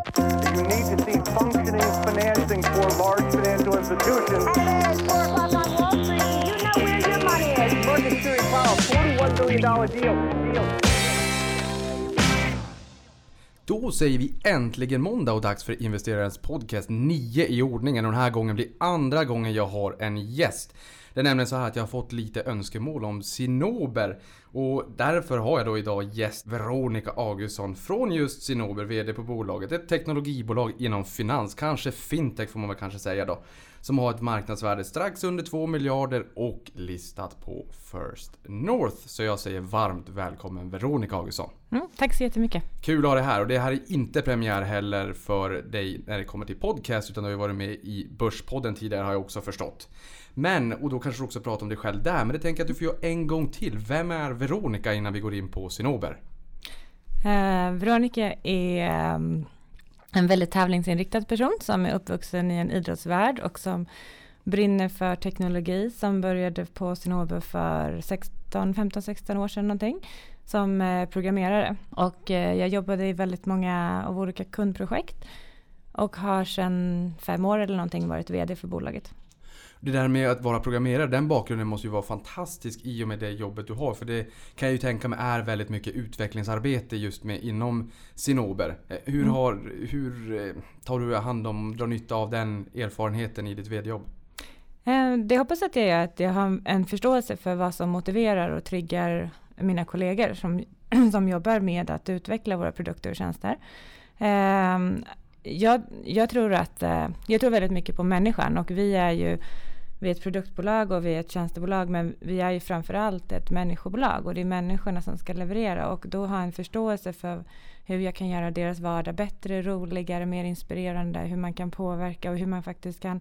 You need to see functioning financing for large financial institutions. Hey, it's 4 o'clock on Wall Street. You know where your money is. Market Fury Powell, $41 billion deal. deal. Då säger vi äntligen måndag och dags för investerarens podcast 9 i ordningen och den här gången blir andra gången jag har en gäst. Det är nämligen så här att jag har fått lite önskemål om Sinober och därför har jag då idag gäst Veronica Augustsson från just Sinober, VD på bolaget. Ett teknologibolag inom finans, kanske fintech får man väl kanske säga då. Som har ett marknadsvärde strax under 2 miljarder och listat på First North. Så jag säger varmt välkommen Veronica Augustsson. Mm, tack så jättemycket. Kul att ha dig här och det här är inte premiär heller för dig när det kommer till podcast utan du har ju varit med i Börspodden tidigare har jag också förstått. Men, och då kanske du också pratar om dig själv där, men det tänker jag att du får göra en gång till. Vem är Veronica innan vi går in på Sinober? Eh, Veronica är ehm, en väldigt tävlingsinriktad person som är uppvuxen i en idrottsvärld och som brinner för teknologi som började på Sinober för 16, 15, 16 år sedan någonting som eh, programmerare. Och eh, jag jobbade i väldigt många av olika kundprojekt och har sedan fem år eller någonting varit VD för bolaget. Det där med att vara programmerare, den bakgrunden måste ju vara fantastisk i och med det jobbet du har. För det kan jag ju tänka mig är väldigt mycket utvecklingsarbete just med inom Sinober. Eh, hur, Mm. har, hur eh, tar du hand om, drar nytta av den erfarenheten i ditt VD-jobb? Eh, Det hoppas att jag gör, att jag har en förståelse för vad som motiverar och triggar mina kollegor som, som jobbar med att utveckla våra produkter och tjänster. Jag, jag, tror att, jag tror väldigt mycket på människan och vi är ju vi är ett produktbolag och vi är ett tjänstebolag men vi är ju framförallt ett människobolag och det är människorna som ska leverera och då ha en förståelse för hur jag kan göra deras vardag bättre, roligare, mer inspirerande, hur man kan påverka och hur man faktiskt kan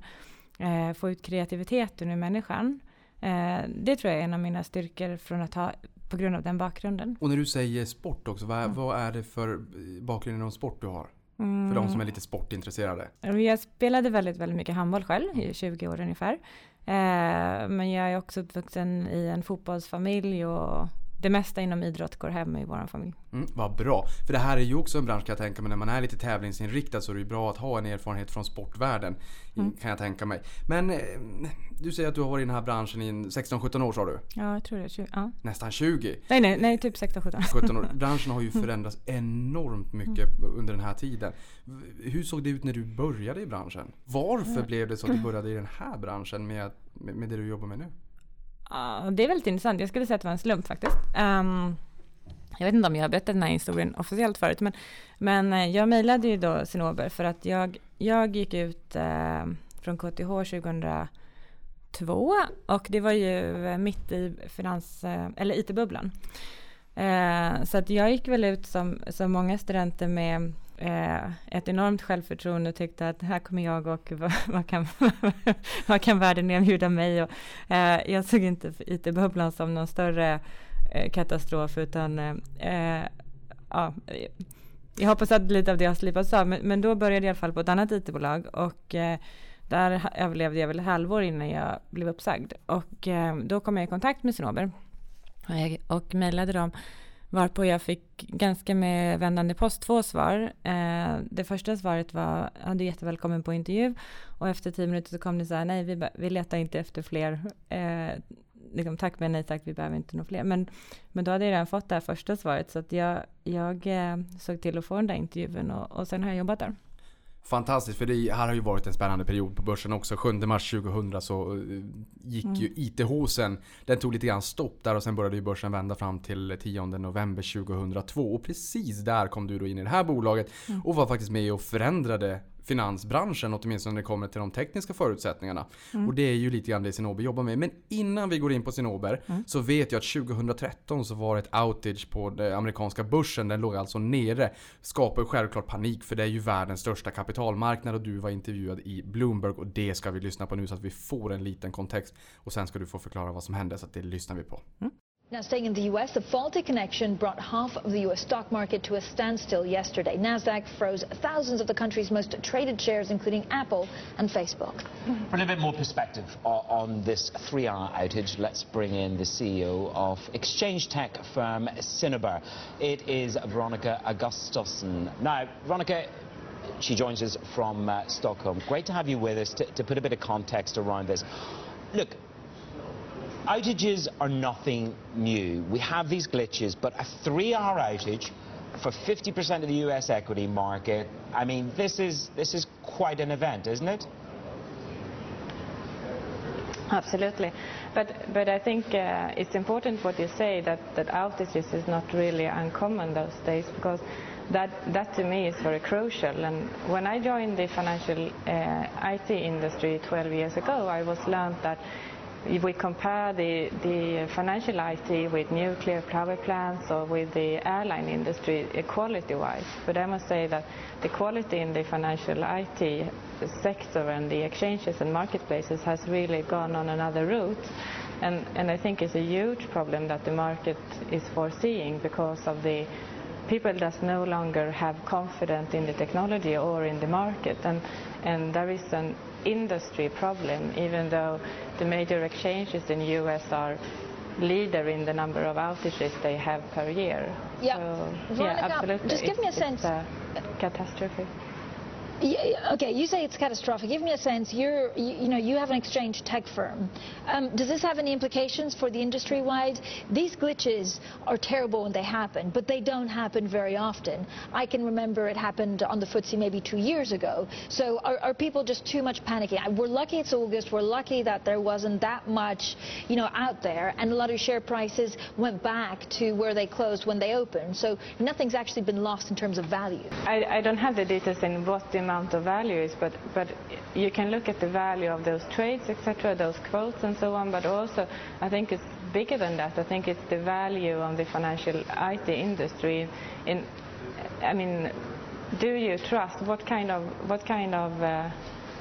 eh, få ut kreativiteten ur människan. Eh, det tror jag är en av mina styrkor från att ha på grund av den bakgrunden. Och när du säger sport också, vad, Mm. vad är det för bakgrund inom sport du har? För de som är lite sportintresserade. Mm. Jag spelade väldigt, väldigt mycket handboll själv i 20 år ungefär. Eh, men jag är också uppvuxen i en fotbollsfamilj och det mesta inom idrott går hem i vår familj. Mm, vad bra. För det här är ju också en bransch kan jag tänka mig. När man är lite tävlingsinriktad så är det ju bra att ha en erfarenhet från sportvärlden. Mm. Kan jag tänka mig. Men eh, du säger att du har varit i den här branschen i en 16-17 år sa du? Ja, jag tror det. 20, ja. Nästan 20. Nej, nej, nej, typ 16-17. 17 år. Branschen har ju förändrats enormt mycket under den här tiden. Hur såg det ut när du började i branschen? Varför blev det så att du började i den här branschen med, med det du jobbar med nu? Uh, det är väldigt intressant. Jag skulle säga att det var en slump faktiskt. Um, jag vet inte om jag har berättat den här historien officiellt förut, men, men eh, jag mejlade ju då Sinober för att jag, jag gick ut eh, från KTH 2002 och det var ju eh, mitt i finans, eh, eller IT-bubblan. Eh, så att jag gick väl ut som, som många studenter med eh, ett enormt självförtroende och tyckte att här kommer jag och vad, vad, kan, vad kan världen erbjuda mig? Och, eh, jag såg inte IT-bubblan som någon större eh, katastrof utan eh, eh, ja, jag hoppas att lite av det har slipats av men, men då började jag i alla fall på ett annat IT-bolag och eh, där överlevde jag väl ett halvår innan jag blev uppsagd. Och eh, då kom jag i kontakt med Sinober och, och mejlade dem varpå jag fick ganska med vändande post två svar. Eh, det första svaret var, ja, du är jättevälkommen på intervju och efter tio minuter så kom det så här, nej vi, vi letar inte efter fler. Eh, liksom, tack men nej tack, vi behöver inte några fler. Men, men då hade jag redan fått det här första svaret så att jag, jag eh, såg till att få den där intervjun och, och sen har jag jobbat där. Fantastiskt, för det här har ju varit en spännande period på börsen också. 7 mars 2000 så eh, gick Mm. ju IT-håsen, den tog lite grann stopp där och sen började ju börsen vända fram till 10 november 2002. Och precis där kom du då in i det här bolaget Mm. och var faktiskt med och förändrade finansbranschen, åtminstone när det kommer till de tekniska förutsättningarna. Mm. Och det är ju lite grann det Sinober jobbar med. Men innan vi går in på Sinober Mm. så vet jag att 2013 så var det ett outage på den amerikanska börsen. Den låg alltså nere. Skapar ju självklart panik för det är ju världens största kapitalmarknad och du var intervjuad i Bloomberg och det ska vi lyssna på nu så att vi får en liten kontext. Och sen ska du få förklara vad som hände så att det lyssnar vi på. Now, staying in the U.S., the faulty connection brought half of the U.S. stock market to a standstill yesterday. NASDAQ froze thousands of the country's most traded shares, including Apple and Facebook. For a little bit more perspective on this three-hour outage, let's bring in the CEO of exchange tech firm Cinnabar. It is Veronica Augustusson. Now, Veronica, She joins us from uh, Stockholm. Great to have you with us to, to put a bit of context around this. Look, outages are nothing new. We have these glitches, but a three-hour outage for 50% of the US equity market, I mean, this is, this is quite an event, isn't it? Absolutely. But, but I think uh, it's important what you say that, that outages is not really uncommon those days because that, that to me is very crucial. And when I joined the financial uh, IT industry 12 years ago, I was learned that if we compare the, the financial IT with nuclear power plants or with the airline industry quality-wise, but I must say that the quality in the financial IT sector and the exchanges and marketplaces has really gone on another route. And, and I think it's a huge problem that the market is foreseeing because of the people just no longer have confidence in the technology or in the market. And, and there is an industry problem, even though the major exchanges in the US are leader in the number of outages they have per year. Yeah. So, yeah, absolutely. just give me a It's- sense. A catastrophe. Okay, you say it's catastrophic. Give me a sense. You're, you, you know, you have an exchange tech firm. Um, does this have any implications for the industry wide? These glitches are terrible when they happen, but they don't happen very often. I can remember it happened on the FTSE maybe two years ago. So are, are people just too much panicking? We're lucky it's August. We're lucky that there wasn't that much, you know, out there, and a lot of share prices went back to where they closed when they opened. So nothing's actually been lost in terms of value. I, I don't have the details in what amount of value is, but, but you can look at the value of those trades, etc., those quotes and so on, but also I think it's bigger than that. I think it's the value of the financial IT industry. In, I mean, do you trust? What kind of, what kind of uh,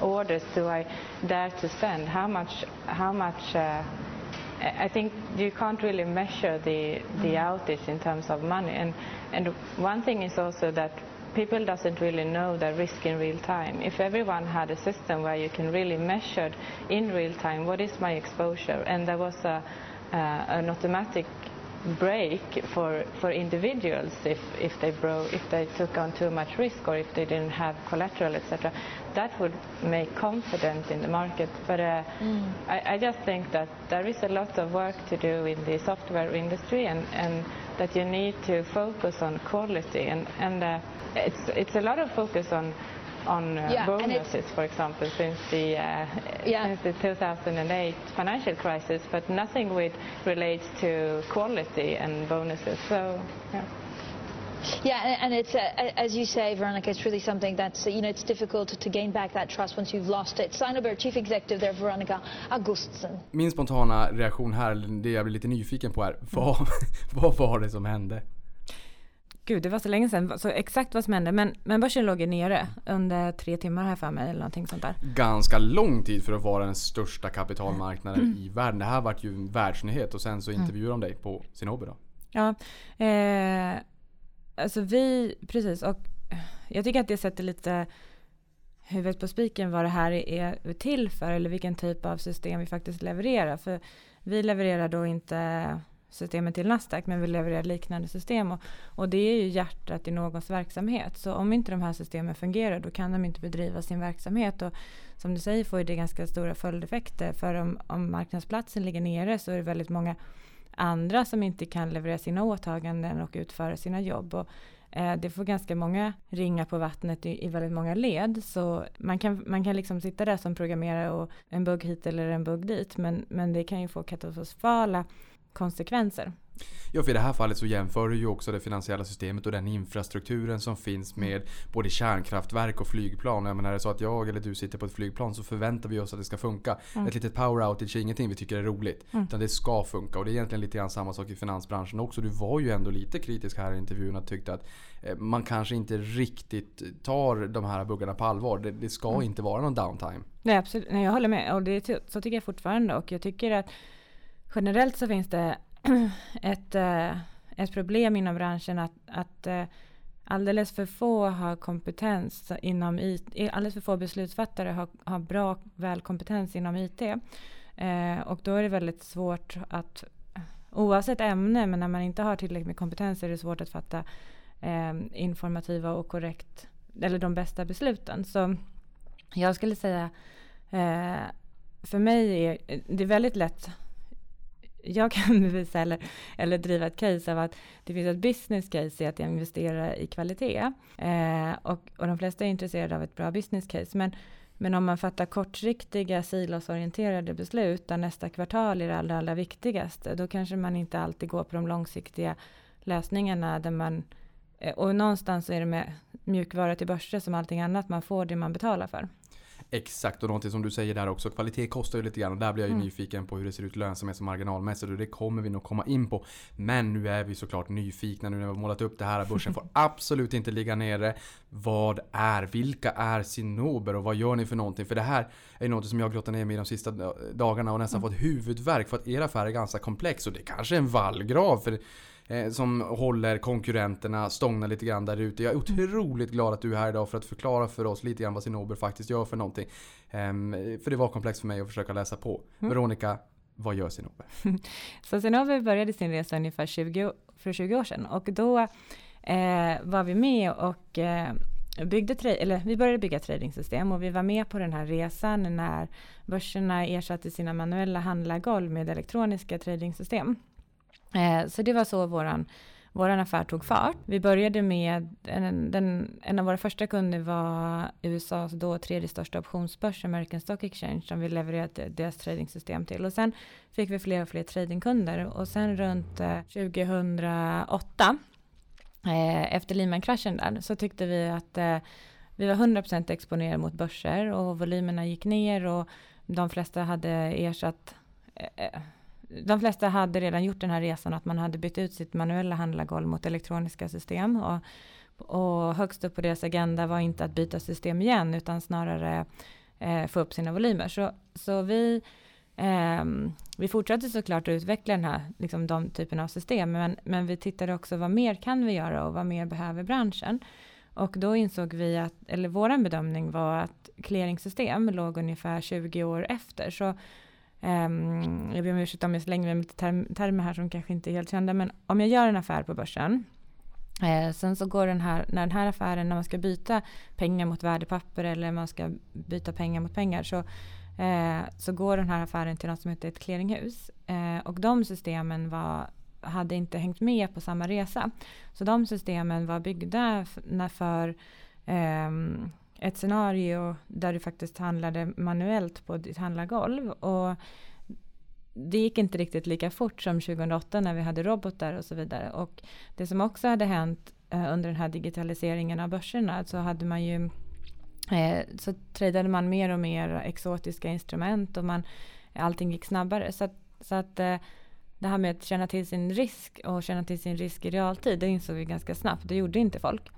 orders do I dare to send? How much, how much uh, I I think you can't really measure the, the outage in terms of money. And, and one thing is also that people doesn't really know the risk in real time. If everyone had a system where you can really measure in real time what is my exposure, and there was a, uh, an automatic break for, for individuals if, if they broke, if they took on too much risk or if they didn't have collateral, etc. That would make confidence in the market. But uh, I, I just think that there is a lot of work to do in the software industry and, and that you need to focus on quality and, and uh, it's, it's a lot of focus on on uh, Yeah, bonuses, for example, since the uh, Yeah. since the 2008 financial crisis, but nothing with relates to quality and bonuses. So, yeah. Yeah, and, and it's uh, as you say, Veronica, it's really something that's uh, you know it's difficult to gain back that trust once you've lost it. Signable Chief Executive there, Veronica Augustsen. Min spontana reaktion här, det jag blir lite nyfiken på är, vad, vad var det som hände? Gud, det var så länge sedan, så exakt vad som hände. Men, men börsen låg ju nere under tre timmar här för mig eller någonting sånt där. Ganska lång tid för att vara den största kapitalmarknaden i världen. Det här vart ju en världsnyhet och sen så intervjuade de dig på sin hobby då. Ja, eh, alltså vi, precis, och jag tycker att det sätter lite huvudet på spiken vad det här är till för eller vilken typ av system vi faktiskt levererar. För vi levererar då inte systemet till Nasdaq men vi levererar liknande system och, och det är ju hjärtat i någons verksamhet. Så om inte de här systemen fungerar då kan de inte bedriva sin verksamhet och som du säger får ju det ganska stora följdeffekter för om, om marknadsplatsen ligger nere så är det väldigt många andra som inte kan leverera sina åtaganden och utföra sina jobb. Och, eh, det får ganska många ringar på vattnet i, i väldigt många led. Så man kan, man kan liksom sitta där som programmerare och en bugg hit eller en bugg dit. Men, men det kan ju få katastrofala konsekvenser. Ja, för i det här fallet så jämför du ju också det finansiella systemet och den infrastrukturen som finns med både kärnkraftverk och flygplan. Jag menar, är det så att jag eller du sitter på ett flygplan så förväntar vi oss att det ska funka. Ett litet power outage är ingenting vi tycker är roligt. Utan det ska funka. Och det är egentligen lite grann samma sak i finansbranschen också. Du var ju ändå lite kritisk här i intervjun och tyckte att eh, man kanske inte riktigt tar de här buggarna på allvar. Det, det ska inte vara någon downtime. Nej, absolut. Nej, jag håller med. Och det, så tycker jag fortfarande. Och jag tycker att generellt så finns det ett, eh, ett problem inom branschen att, att eh, alldeles för få har kompetens inom IT. Eh, alldeles för få beslutsfattare har, har bra väl kompetens inom IT. Eh, och då är det väldigt svårt att oavsett ämne, men när man inte har tillräckligt med kompetens är det svårt att fatta eh, informativa och korrekt eller de bästa besluten. Så jag skulle säga, eh, för mig är det är väldigt lätt jag kan bevisa eller, eller driva ett case av att det finns ett business case i att investera i kvalitet. Eh, och, och de flesta är intresserade av ett bra business case. Men, men om man fattar kortsiktiga silosorienterade beslut där nästa kvartal är det allra, allra viktigaste, då kanske man inte alltid går på de långsiktiga lösningarna där man eh, och någonstans är det med mjukvara till börser som allting annat, man får det man betalar för. Exakt, och någonting som du säger där också. Kvalitet kostar ju lite grann och där blir jag ju Mm. nyfiken på hur det ser ut lönsamhets och marginalmässigt och det kommer vi nog komma in på. Men nu är vi såklart nyfikna nu när vi har målat upp det här. Börsen får absolut inte ligga nere. Vad är, vilka är Cinnober och vad gör ni för någonting? För det här är ju något som jag grottat ner mig i de sista dagarna och nästan fått huvudvärk för att er affär är ganska komplex och det kanske är en vallgrav för eh, som håller konkurrenterna stångna lite grann där ute. Jag är otroligt glad att du är här idag för att förklara för oss lite grann vad Cinnober faktiskt gör för någonting. Ehm, för det var komplext för mig att försöka läsa på. Veronica, vad gör Cinnober? Så Cinnober började sin resa ungefär 20, för 20 år sedan och då eh, var vi med och eh, byggde, eller vi började bygga tradingsystem och vi var med på den här resan när börserna ersatte sina manuella handlargolv med elektroniska tradingsystem. Eh, så det var så våran Våran affär tog fart. Vi började med, en, den, en av våra första kunder var USAs då tredje största optionsbörs, American Stock Exchange, som vi levererade deras tradingsystem till. Och sen fick vi fler och fler tradingkunder och sen runt eh, 2008 eh, efter Lehman-kraschen där så tyckte vi att vi var 100% exponerade mot börser och volymerna gick ner och de flesta hade ersatt de flesta hade redan gjort den här resan att man hade bytt ut sitt manuella handlargolv mot elektroniska system och, och högst upp på deras agenda var inte att byta system igen utan snarare eh, få upp sina volymer. Så, så vi eh, vi fortsatte såklart att utveckla den här, liksom de typerna av system, men, men vi tittade också vad mer kan vi göra och vad mer behöver branschen? Och då insåg vi att, eller våran bedömning var att clearingsystem låg ungefär 20 år efter. Så Ehm, jag ber om ursäkt om jag slänger mig med lite term, termer här som kanske inte är helt kända, men om jag gör en affär på börsen Eh, sen så går den här, när den här affären, när man ska byta pengar mot värdepapper eller man ska byta pengar mot pengar så eh, så går den här affären till något som heter ett clearinghus. Eh, och de systemen var, hade inte hängt med på samma resa. Så de systemen var byggda för, för ett scenario där du faktiskt handlade manuellt på ditt handlargolv. Och det gick inte riktigt lika fort som 2008 när vi hade robotar och så vidare. Och det som också hade hänt eh, under den här digitaliseringen av börserna så hade man ju Eh, så tradade man mer och mer exotiska instrument och man, allting gick snabbare. Så att, så att eh, det här med att känna till sin risk och känna till sin risk i realtid, det insåg vi ganska snabbt. Det gjorde inte folk.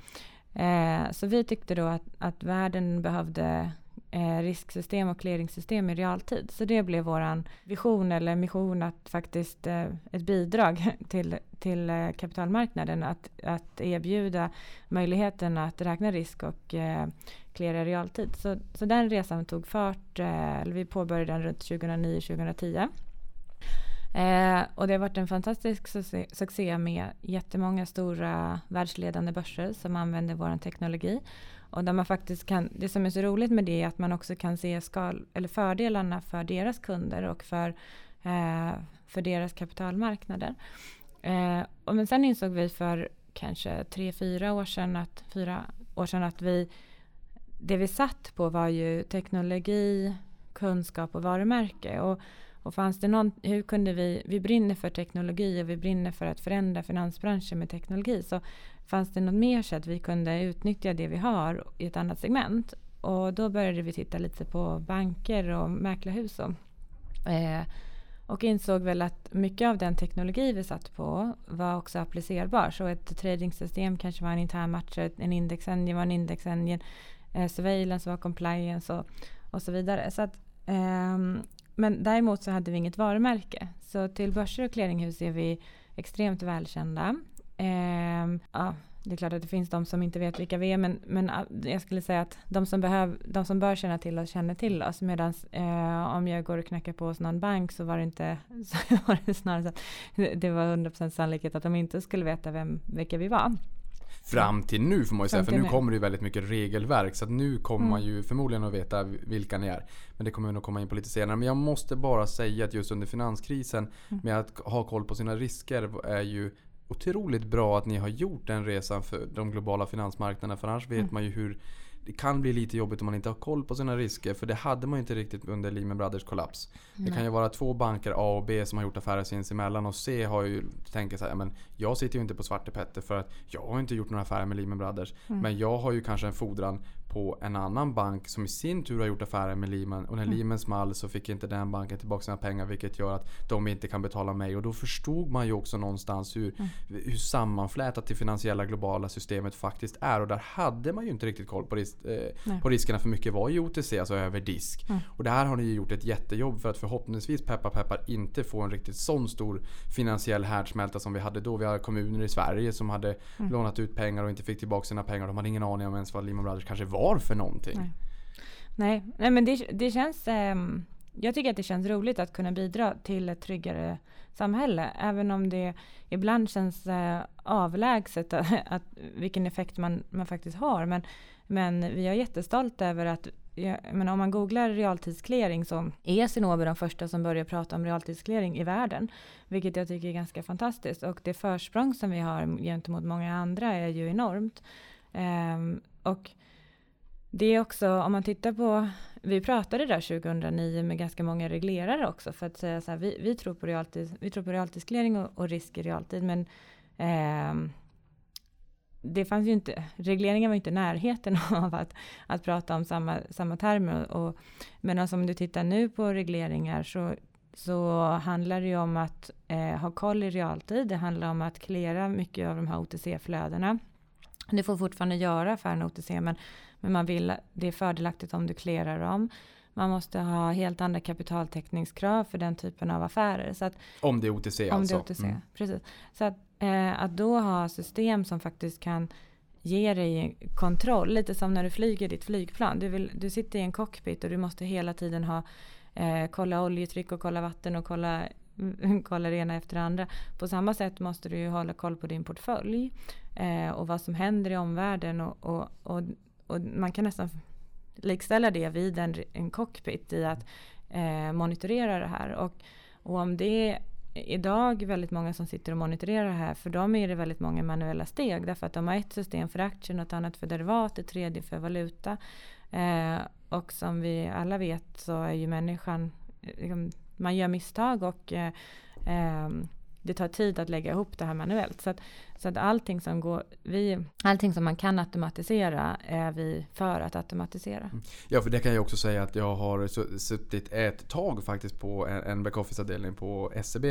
Eh, så vi tyckte då att, att världen behövde eh, risksystem och clearingsystem i realtid. Så det blev våran vision eller mission att faktiskt eh, ett bidrag till, till eh, kapitalmarknaden att, att erbjuda möjligheten att räkna risk och eh, cleara i realtid. Så, så den resan tog fart, eh, eller vi påbörjade den runt 2009-2010. Eh, och det har varit en fantastisk succé, succé med jättemånga stora världsledande börser som använder vår teknologi. Och där man faktiskt kan, det som är så roligt med det är att man också kan se skal, eller fördelarna för deras kunder och för, eh, för deras kapitalmarknader. Eh, och men sen insåg vi för kanske tre, fyra år sedan att, fyra år sedan att vi, det vi satt på var ju teknologi, kunskap och varumärke. Och, och fanns det någon, hur kunde vi, vi brinner för teknologi och vi brinner för att förändra finansbranschen med teknologi. Så fanns det något mer sätt vi kunde utnyttja det vi har i ett annat segment. Och då började vi titta lite på banker och mäklarhus. Och, eh, och insåg väl att mycket av den teknologi vi satt på var också applicerbar. Så ett tradingsystem kanske var en intern matcher, en indexengine var en indexengine, eh, surveillance var compliance och, och så vidare. Så att, ehm, men däremot så hade vi inget varumärke. Så till börser och clearinghus är vi extremt välkända. Eh, ja, det är klart att det finns de som inte vet vilka vi är, men, men ah, jag skulle säga att de som, behöv, de som bör känna till oss känner till oss. Medan eh, om jag går och knackar på hos någon bank så var det inte så var det snarare så att det var 100% sannolikhet att de inte skulle veta vem, vilka vi var. Fram till nu får man ju säga, för nu kommer det ju väldigt mycket regelverk. Så att nu kommer man Mm. ju förmodligen att veta vilka ni är. Men det kommer vi nog komma in på lite senare. Men jag måste bara säga att just under finanskrisen Mm. med att ha koll på sina risker är ju otroligt bra att ni har gjort den resan för de globala finansmarknaderna. För annars vet Mm. man ju hur det kan bli lite jobbigt om man inte har koll på sina risker. För det hade man ju inte riktigt under Lehman Brothers kollaps. Det kan ju vara två banker A och B som har gjort affärer sinsemellan och C har ju tänkt så här, men jag sitter ju inte på Svarte Petter för att jag har inte gjort några affärer med Lehman Brothers. Men jag har ju kanske en fordran på en annan bank som i sin tur har gjort affärer med Lehman. Och när Lehman small så fick inte den banken tillbaka sina pengar vilket gör att de inte kan betala mig. Och då förstod man ju också någonstans hur, hur sammanflätat det finansiella globala systemet faktiskt är. Och där hade man ju inte riktigt koll på, ris- eh, på riskerna för mycket var i OTC, alltså över disk. Och där har ni ju gjort ett jättejobb för att förhoppningsvis peppar peppar inte få en riktigt sån stor finansiell härdsmälta som vi hade då. Vi har kommuner i Sverige som hade lånat ut pengar och inte fick tillbaka sina pengar. De hade ingen aning om ens vad Lehman Brothers kanske var för någonting. Nej. Nej, nej men det, det känns... Eh, jag tycker att det känns roligt att kunna bidra till ett tryggare samhälle. Även om det ibland känns eh, avlägset att, att, vilken effekt man, man faktiskt har. Men, men vi är jättestolta över att jag, men om man googlar realtidsclearing så är Cinnober de första som börjar prata om realtidsclearing i världen. Vilket jag tycker är ganska fantastiskt. Och det försprång som vi har gentemot många andra är ju enormt. Ehm, och det är också, om man tittar på, vi pratade där 2009 med ganska många reglerare också för att säga så här, vi, vi tror på realtid, vi tror på realtidsclearing och, och risk i realtid, men eh, det fanns ju inte, regleringen var ju inte i närheten av att, att prata om samma, samma termer. Och, men alltså om du tittar nu på regleringar så, så handlar det ju om att eh, ha koll i realtid. Det handlar om att klära mycket av de här OTC-flödena. Det får fortfarande göra affärerna OTC, men, men man vill, det är fördelaktigt om du klärar dem. Man måste ha helt andra kapitaltäckningskrav för den typen av affärer. Så att Om det är OTC om alltså. det är OTC, Mm. precis. Så att, eh, att då ha system som faktiskt kan ge dig kontroll, lite som när du flyger ditt flygplan. Du, vill, du sitter i en cockpit och du måste hela tiden ha eh, kolla oljetryck och kolla vatten och kolla, kolla det ena efter det andra. På samma sätt måste du ju hålla koll på din portfölj eh, och vad som händer i omvärlden och, och, och, och man kan nästan likställa det vid en, en cockpit i att eh, monitorera det här. Och, och om det är idag väldigt många som sitter och monitorerar det här, för dem är det väldigt många manuella steg, därför att de har ett system för aktier, något annat för derivat, ett tredje för valuta. Eh, och som vi alla vet så är ju människan, eh, liksom, man gör misstag och eh, ehm, det tar tid att lägga ihop det här manuellt. Så att, så att allting som går, vi, allting som man kan automatisera är vi för att automatisera. Ja, för det kan jag också säga att jag har su- suttit ett tag faktiskt på en, en backoffice-avdelning på SEB.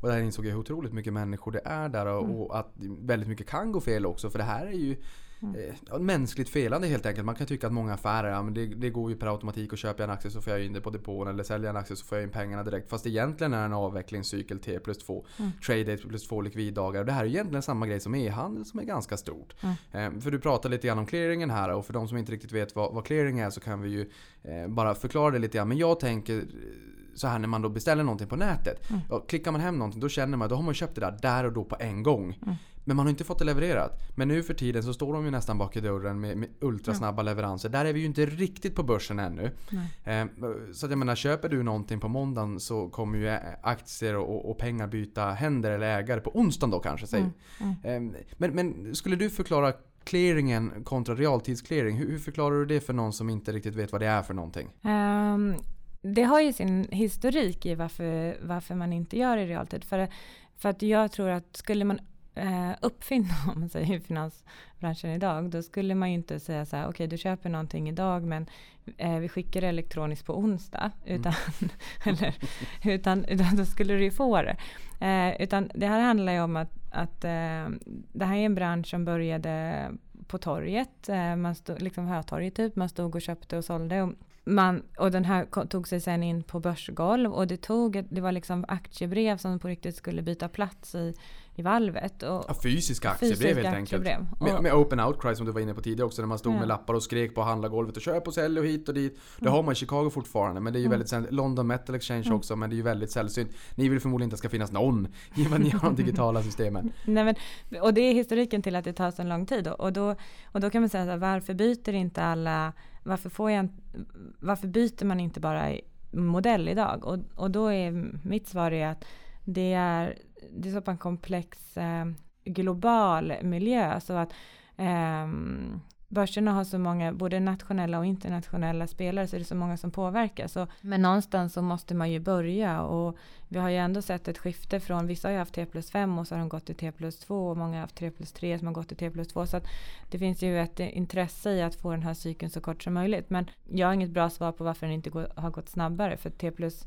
Och där insåg jag hur otroligt mycket människor det är där och, och att väldigt mycket kan gå fel också. För det här är ju eh, ja, mänskligt felande helt enkelt. Man kan tycka att många affärer, ja, men det, det går ju per automatik och köper jag en aktie så får jag in det på depån eller säljer jag en aktie så får jag in pengarna direkt. Fast egentligen är det en avvecklingscykel T plus 2. Trade days plus 2 likviddagar. Och det här är egentligen samma grej som e-handel som är ganska stort. Eh, för du pratade lite grann om clearingen här och för de som inte riktigt vet vad, vad clearing är så kan vi ju eh, bara förklara det lite grann. Men jag tänker eh, så här när man då beställer någonting på nätet. Ja, klickar man hem någonting då känner man då har man köpt det där där och då på en gång. Men man har inte fått det levererat. Men nu för tiden så står de ju nästan bak i dörren med, med ultrasnabba leveranser. Där är vi ju inte riktigt på börsen ännu. Eh, så att jag menar, köper du någonting på måndagen så kommer ju aktier och, och pengar byta händer eller ägare på onsdagen då kanske. Säg. Eh, men, men skulle du förklara clearingen kontra realtidsclearing. Hur, hur förklarar du det för någon som inte riktigt vet vad det är för någonting? Ehm, det har ju sin historik i varför, varför man inte gör det i realtid. För, för att jag tror att skulle man eh, uppfinna, om man säger i finansbranschen idag, då skulle man ju inte säga så här, okej okay, du köper någonting idag men eh, vi skickar det elektroniskt på onsdag. Utan, eller, utan, utan då skulle du ju få det. Eh, utan det här handlar ju om att, att eh, det här är en bransch som började på torget, eh, man stod, liksom Hötorget typ, man stod och köpte och sålde. Och, man, och den här tog sig sen in på börsgolv och det tog, det var liksom aktiebrev som på riktigt skulle byta plats i, i valvet. Och, Ja, fysiska aktiebrev Fysiska helt enkelt. aktiebrev. Med, Och- med open outcry som du var inne på tidigare också, när man stod Ja. med lappar och skrek på handlargolvet och köp och sälj och hit och dit. Det har man i Chicago fortfarande, men det är ju väldigt sällsynt. London Metal Exchange också, men det är ju väldigt sällsynt. Ni vill förmodligen inte att det ska finnas någon i vad ni har de digitala systemen. Nej, men, och det är historiken till att det tar så lång tid. Och då, och då kan man säga så här, varför byter inte alla, varför, får jag, varför byter man inte bara modell idag? Och, och då är mitt svar är att det är, det är så pass en komplex eh, global miljö så att eh, börserna har så många, både nationella och internationella spelare, så det är så många som påverkas. Så, men någonstans så måste man ju börja och vi har ju ändå sett ett skifte från, vissa har ju haft T plus 5 och så har de gått till T plus 2 och många har haft T plus 3 som har gått till T plus 2. Så att det finns ju ett intresse i att få den här cykeln så kort som möjligt. Men jag har inget bra svar på varför den inte går, har gått snabbare. För T plus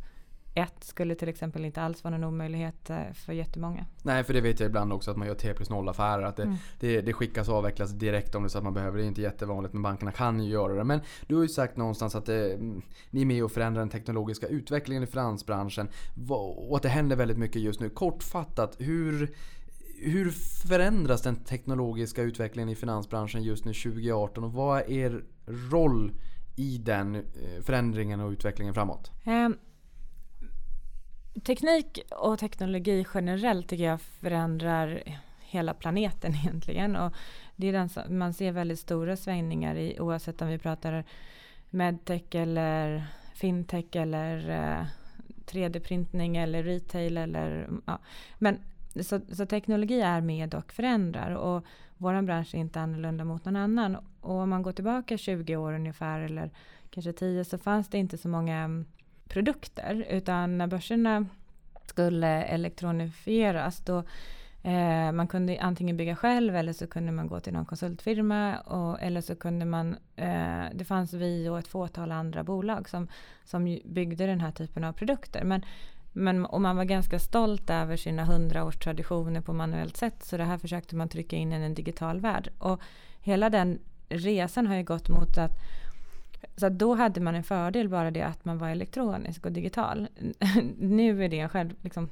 1 skulle till exempel inte alls vara någon omöjlighet eh, för jättemånga. Nej, för det vet jag ibland också att man gör T plus 0 affärer. Att det, Mm. det, det skickas och avvecklas direkt om det så att man behöver. Det är inte jättevanligt men bankerna kan ju göra det. Men du har ju sagt någonstans att det, mm, ni är med och förändrar den teknologiska utvecklingen i finansbranschen. Och att det händer väldigt mycket just nu. Kortfattat, hur, hur förändras den teknologiska utvecklingen i finansbranschen just nu 2018? Och vad är er roll i den eh, förändringen och utvecklingen framåt? Ehm, teknik och teknologi generellt tycker jag förändrar hela planeten egentligen. Och det är den som, man ser väldigt stora svängningar i oavsett om vi pratar medtech eller fintech eller eh, 3D-printning eller retail eller ja. Men så, så teknologi är med och förändrar och vår bransch är inte annorlunda mot någon annan. Och om man går tillbaka 20 år ungefär eller kanske 10 så fanns det inte så många produkter utan när börserna skulle elektronifieras då eh, man kunde antingen bygga själv eller så kunde man gå till någon konsultfirma och, eller så kunde man eh, det fanns vi och ett fåtal andra bolag som, som byggde den här typen av produkter men men, och man var ganska stolt över sina hundra års traditioner på manuellt sätt. Så det här försökte man trycka in i en digital värld. Och hela den resan har ju gått mot att så att då hade man en fördel bara det att man var elektronisk och digital. nu är det en själv, liksom,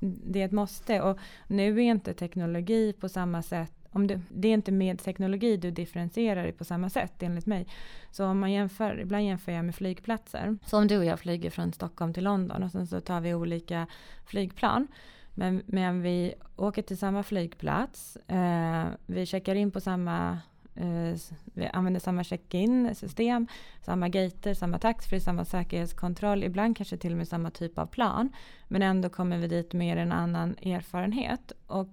det är ett måste. Och nu är inte teknologi på samma sätt om du, det är inte med teknologi du differentierar dig på samma sätt enligt mig. Så om man jämför, ibland jämför jag med flygplatser. Så om du och jag flyger från Stockholm till London och sen så tar vi olika flygplan. Men, men vi åker till samma flygplats, eh, vi checkar in på samma Eh, vi använder samma check-in system, samma gater, samma taxfree, samma säkerhetskontroll, ibland kanske till och med samma typ av plan. Men ändå kommer vi dit med en annan erfarenhet. Och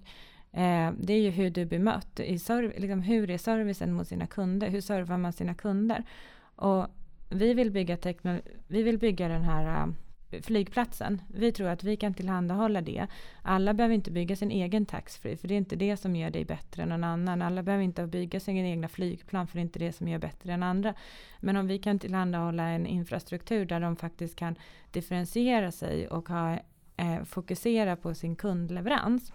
Eh, det är ju hur du blir mött. I serv- liksom, hur är servicen mot sina kunder? Hur servar man sina kunder? Och vi vill bygga, vi vill bygga den här eh, flygplatsen. Vi tror att vi kan tillhandahålla det. Alla behöver inte bygga sin egen taxfree, för det är inte det som gör dig bättre än någon annan. Alla behöver inte bygga sina egna flygplan, för det är inte det som gör bättre än andra. Men om vi kan tillhandahålla en infrastruktur där de faktiskt kan differentiera sig och ha, eh, fokusera på sin kundleverans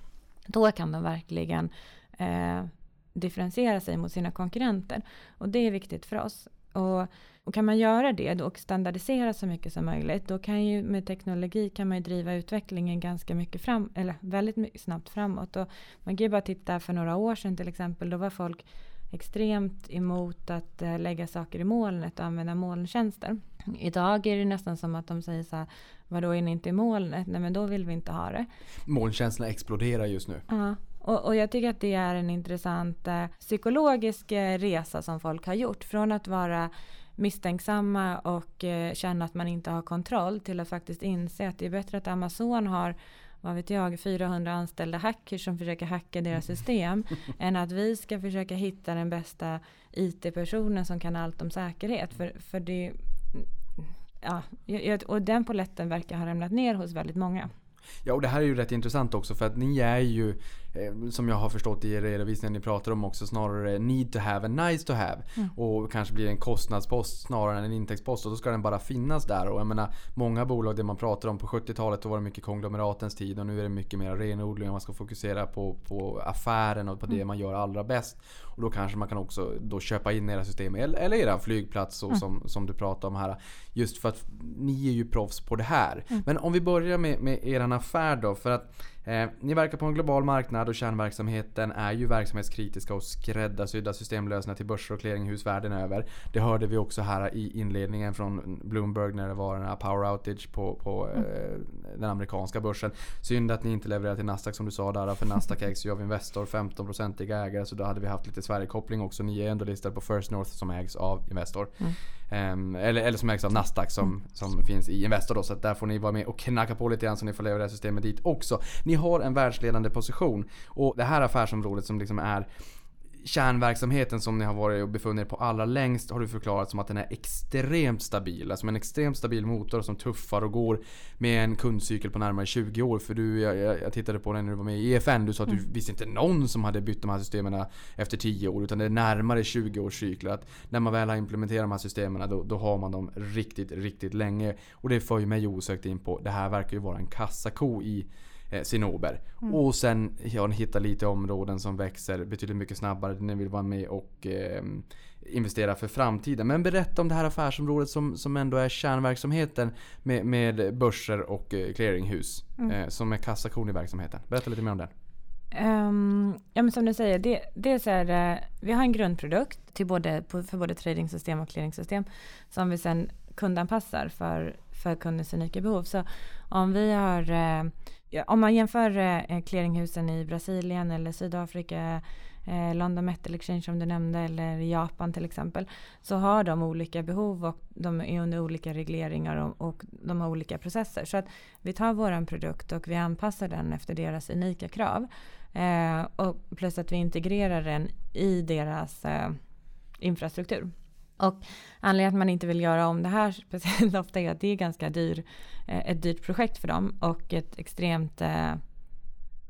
då kan de verkligen eh, differentiera sig mot sina konkurrenter. Och det är viktigt för oss. Och, och kan man göra det och standardisera så mycket som möjligt, då kan ju med teknologi kan man ju driva utvecklingen ganska mycket fram, eller väldigt mycket snabbt framåt. Och man kan ju bara titta för några år sedan till exempel, då var folk extremt emot att eh, lägga saker i molnet och använda molntjänster. Idag är det nästan som att de säger så här, vadå är ni inte i molnet? Nej men då vill vi inte ha det. Molntjänsterna exploderar just nu. Ja, och, och jag tycker att det är en intressant eh, psykologisk eh, resa som folk har gjort. Från att vara misstänksamma och eh, känna att man inte har kontroll till att faktiskt inse att det är bättre att Amazon har vad vet jag, 400 anställda hackers som försöker hacka deras system än att vi ska försöka hitta den bästa IT-personen som kan allt om säkerhet. För, för det, ja, och den poletten verkar ha ramlat ner hos väldigt många. Ja, och det här är ju rätt intressant också för att ni är ju som jag har förstått i er redovisning ni pratar om också snarare need to have and nice to have. Och kanske blir en kostnadspost snarare än en intäktspost och då ska den bara finnas där. Och jag menar många bolag det man pratar om på 70-talet då var det mycket konglomeratens tid och nu är det mycket mer renodling man ska fokusera på, på affären och på det man gör allra bäst. Och då kanske man kan också då köpa in era system eller, eller era flygplats så, som, som du pratar om här. Just för att ni är ju proffs på det här. Men om vi börjar med, med eran affär då. För att eh, ni verkar på en global marknad och kärnverksamheten är ju verksamhetskritiska och skräddarsydda systemlösningar till börser och clearinghus världen över. Det hörde vi också här i inledningen från Bloomberg när det var den här power outage på, på eh, den amerikanska börsen. Synd att ni inte levererar till Nasdaq som du sa där. För Nasdaq ägs ju av Investor, 15-procentiga ägare. Så då hade vi haft lite Sverigekoppling också. Ni är ändå listade på First North som ägs av Investor. Ehm, eller, eller som ägs av Nasdaq som, som finns i Investor då. Så där får ni vara med och knacka på lite grann så ni får leverera systemet dit också. Ni har en världsledande position. Och det här affärsområdet som liksom är kärnverksamheten som ni har varit och befunnit er på allra längst har du förklarat som att den är extremt stabil. Alltså en extremt stabil motor som tuffar och går med en kundcykel på närmare 20 år. För du, jag, jag tittade på den när du var med i EFN. Du sa att du visste inte någon som hade bytt de här systemen efter 10 år. Utan det är närmare 20 års cykler. Att när man väl har implementerat de här systemen då, då har man dem riktigt, riktigt länge. Och det för ju mig osökt in på, det här verkar ju vara en kassako i eh, Cinnober. Och sen ja, ni hittar lite områden som växer betydligt mycket snabbare. Ni vill vara med och eh, investera för framtiden. Men berätta om det här affärsområdet som, som ändå är kärnverksamheten med, med börser och eh, clearinghus. Eh, som är kassakon i verksamheten. Berätta lite mer om den. Ehm, ja, men som du säger, det, det är här, eh, vi har en grundprodukt till både, på- för både tradingsystem och clearingsystem som vi sen kundanpassar för, för kundens unika behov. Så om vi har, eh, ja, om man jämför eh, eh, clearinghusen i Brasilien eller Sydafrika, eh, London Metal Exchange som du nämnde eller Japan till exempel, så har de olika behov och de är under olika regleringar och, och de har olika processer. Så att vi tar våran produkt och vi anpassar den efter deras unika krav. Eh, och plus att vi integrerar den i deras eh, infrastruktur. Och anledningen att man inte vill göra om det här speciellt ofta är att det är ganska dyr, eh, ett dyrt projekt för dem och ett extremt eh,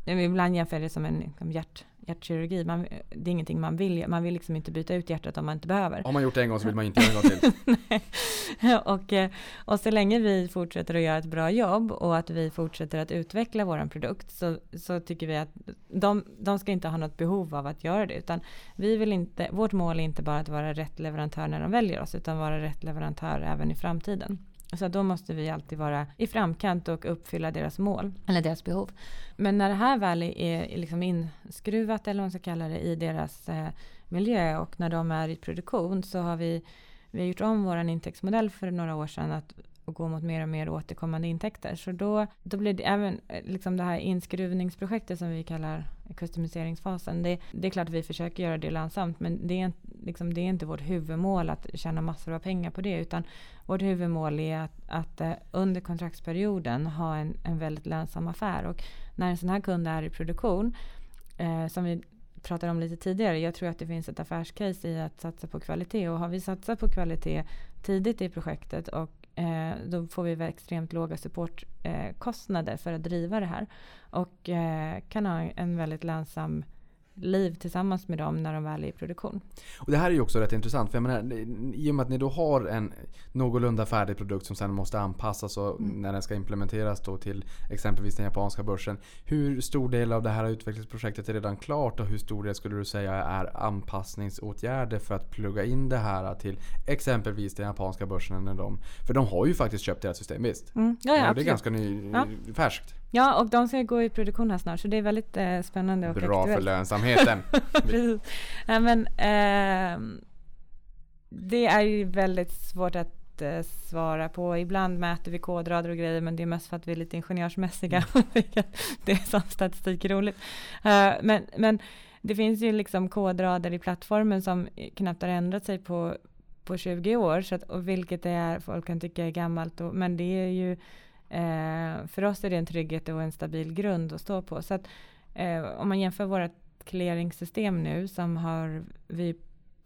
Ibland jämför jag det som en liksom hjärt, hjärtkirurgi. Man, det är ingenting man vill. Man vill liksom inte byta ut hjärtat om man inte behöver. Har man gjort det en gång så vill man inte göra en gång till. och, eh, och så länge vi fortsätter att göra ett bra jobb och att vi fortsätter att utveckla vår produkt så, så tycker vi att de, de ska inte ha något behov av att göra det. Utan vi vill inte, vårt mål är inte bara att vara rätt leverantör när de väljer oss utan vara rätt leverantör även i framtiden. Så då måste vi alltid vara i framkant och uppfylla deras mål eller deras behov. Men när det här väl är, liksom inskruvat eller vad man ska kalla det i deras eh, miljö och när de är i produktion så har vi, vi har gjort om vår intäktsmodell för några år sedan att och gå mot mer och mer återkommande intäkter. Så då, då blir det även eh, liksom det här inskruvningsprojektet som vi kallar customiseringsfasen. Det, det är klart att vi försöker göra det lönsamt men det är, inte- liksom, det är inte vårt huvudmål att tjäna massor av pengar på det utan vårt huvudmål är att, att eh, under kontraktsperioden ha en, en väldigt lönsam affär. Och när en sån här kund är i produktion, eh, som vi pratade om lite tidigare, jag tror att det finns ett affärscase i att satsa på kvalitet. Och har vi satsat på kvalitet tidigt i projektet och eh, då får vi extremt låga supportkostnader eh, för att driva det här. Och eh, kan ha en väldigt lönsam liv tillsammans med dem när de väl är i produktion. Och det här är ju också rätt intressant. För jag menar, I och med att ni då har en någorlunda färdig produkt som sen måste anpassas och när den ska implementeras då till exempelvis den japanska börsen. Hur stor del av det här utvecklingsprojektet är redan klart och hur stor del skulle du säga är anpassningsåtgärder för att plugga in det här till exempelvis den japanska börsen? När de, för de har ju faktiskt köpt ert system, visst? Ja, ja, det är ganska ny, Ja. färskt. Ja, och de ska gå i produktion här snart så det är väldigt eh, spännande och Bra för aktuellt. lönsamheten. Precis. Ja, men, ehm, det är ju väldigt svårt att eh, svara på. Ibland mäter vi kodrader och grejer men det är mest för att vi är lite ingenjörsmässiga. det är som statistik är roligt. Eh, men, men det finns ju liksom kodrader i plattformen som knappt har ändrat sig på, på 20 år. Så att, och vilket det är, folk kan tycka är gammalt. Och, men det är ju Eh, för oss är det en trygghet och en stabil grund att stå på. Så att, eh, om man jämför vårt clearingssystem nu som har vi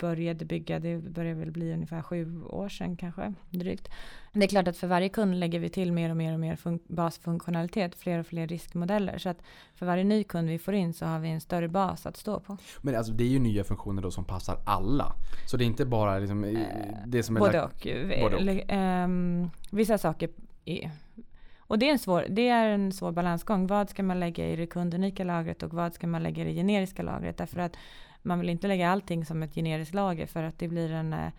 började bygga, det börjar väl bli ungefär sju år sedan kanske, drygt. Det är klart att för varje kund lägger vi till mer och mer och mer basfunktionalitet, fler och fler riskmodeller. Så att för varje ny kund vi får in så har vi en större bas att stå på. Men alltså det är ju nya funktioner då som passar alla. Så det är inte bara liksom eh, det som är... Både och. Både och. Um, vissa saker är och det är, en svår, det är en svår balansgång. Vad ska man lägga i det kundunika lagret och vad ska man lägga i det generiska lagret? Därför att man vill inte lägga allting som ett generiskt lager för att det blir, en, eh,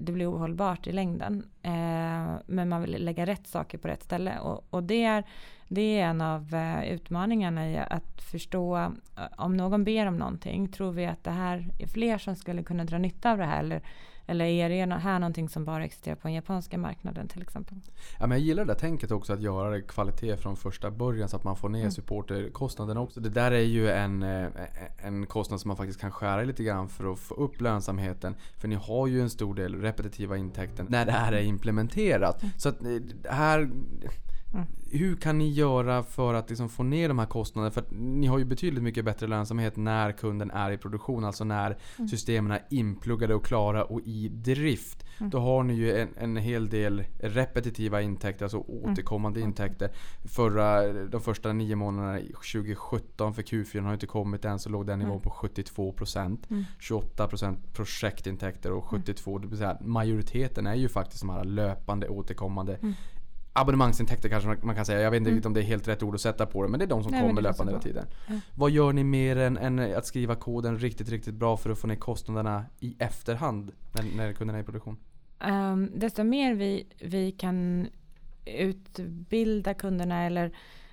det blir ohållbart i längden. Eh, men man vill lägga rätt saker på rätt ställe. Och, och det, är, det är en av eh, utmaningarna i att förstå om någon ber om någonting. Tror vi att det här är fler som skulle kunna dra nytta av det här? Eller eller är det här någonting som bara existerar på den japanska marknaden till exempel? Ja, men jag gillar det där tänket också att göra det kvalitet från första början så att man får ner mm. supporterkostnaderna också. Det där är ju en, eh, en kostnad som man faktiskt kan skära lite grann för att få upp lönsamheten. För ni har ju en stor del repetitiva intäkter när det här är implementerat. Mm. Så att eh, här Mm. Hur kan ni göra för att liksom få ner de här kostnaderna? För ni har ju betydligt mycket bättre lönsamhet när kunden är i produktion. Alltså när mm. systemen är inpluggade och klara och i drift. Mm. Då har ni ju en, en hel del repetitiva intäkter, alltså mm. återkommande mm. intäkter. Förra, de första nio månaderna 2017 för Q4 har inte kommit än så låg den nivån på 72%. 28% projektintäkter och 72% det vill säga majoriteten är ju faktiskt de här löpande återkommande abonnemangsintäkter kanske man kan säga. Jag vet inte mm. om det är helt rätt ord att sätta på det. Men det är de som Nej, kommer löpande hela tiden. Mm. Vad gör ni mer än, än, att skriva koden riktigt, riktigt bra för att få ner kostnaderna i efterhand när, när kunderna är i produktion? Um, desto mer vi, vi kan utbilda kunderna eller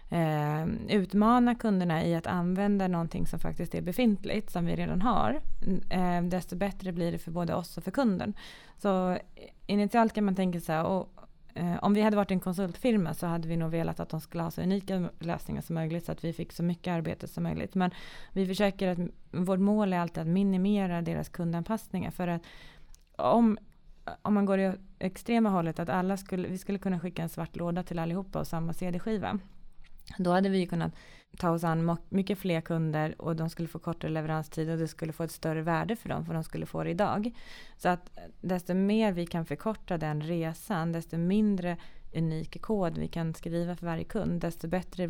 eh, utmana kunderna i att använda någonting som faktiskt är befintligt, som vi redan har, eh, desto bättre blir det för både oss och för kunden. Så initialt kan man tänka så här, och Eh, om vi hade varit en konsultfirma så hade vi nog velat att de skulle ha så unika lösningar som möjligt så att vi fick så mycket arbete som möjligt. Men vi försöker att, vårt mål är alltid att minimera deras kundanpassningar för att om, om man går i extrema hållet att alla skulle, vi skulle kunna skicka en svart låda till allihopa och samma CD-skiva. Då hade vi kunnat ta oss an mycket fler kunder och de skulle få kortare leveranstid och det skulle få ett större värde för dem för de skulle få det idag. Så att eh, desto mer vi kan förkorta den resan, desto mindre unik kod vi kan skriva för varje kund, desto bättre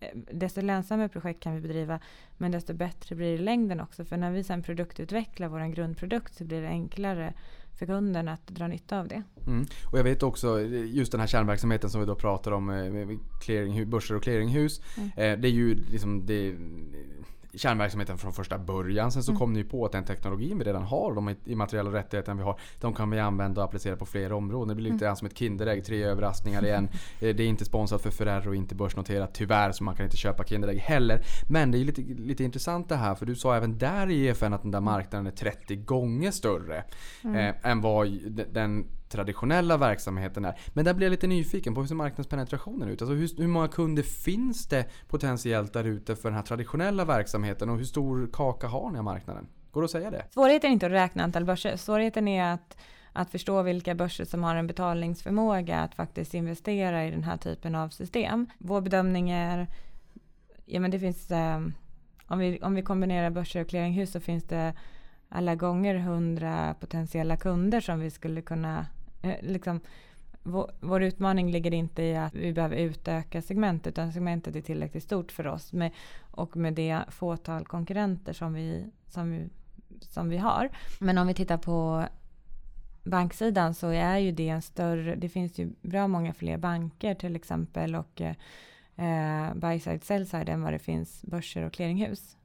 eh, desto lönsammare projekt kan vi bedriva men desto bättre blir det i längden också för när vi sen produktutvecklar vår grundprodukt så blir det enklare för kunden att dra nytta av det. Mm. Och jag vet också just den här kärnverksamheten som vi då pratar om eh, clearing, börser och clearinghus. Mm. Eh, det är ju liksom det, kärnverksamheten från första början. Sen så mm. kom ni på att den teknologin vi redan har, de immateriella rättigheterna vi har, de kan vi använda och applicera på flera områden. Det blir lite mm. grann som ett Kinderägg, tre överraskningar igen. Eh, det är inte sponsrat för Ferrero och inte börsnoterat tyvärr så man kan inte köpa Kinderägg heller. Men det är lite, lite intressant det här för du sa även där i EFN att den där marknaden är 30 gånger större mm. eh, än vad den traditionella verksamheten är. Men där blir jag lite nyfiken på hur ser marknadspenetrationen ut? Alltså hur, hur många kunder finns det potentiellt där ute för den här traditionella verksamheten och hur stor kaka har ni av marknaden? Går det att säga det? Svårigheten är inte att räkna antal börser. Svårigheten är att, att förstå vilka börser som har en betalningsförmåga att faktiskt investera i den här typen av system. Vår bedömning är, ja men det finns, eh, om, vi, om vi kombinerar börser och clearinghus så finns det alla gånger hundra potentiella kunder som vi skulle kunna liksom, vår, vår, utmaning ligger inte i att vi behöver utöka segmentet utan segmentet är tillräckligt stort för oss med, och med det fåtal konkurrenter som vi, som, vi, som vi har. Men om vi tittar på banksidan så är ju det en större, det finns ju bra många fler banker till exempel och eh, buy side sell side än vad det finns börser och clearinghus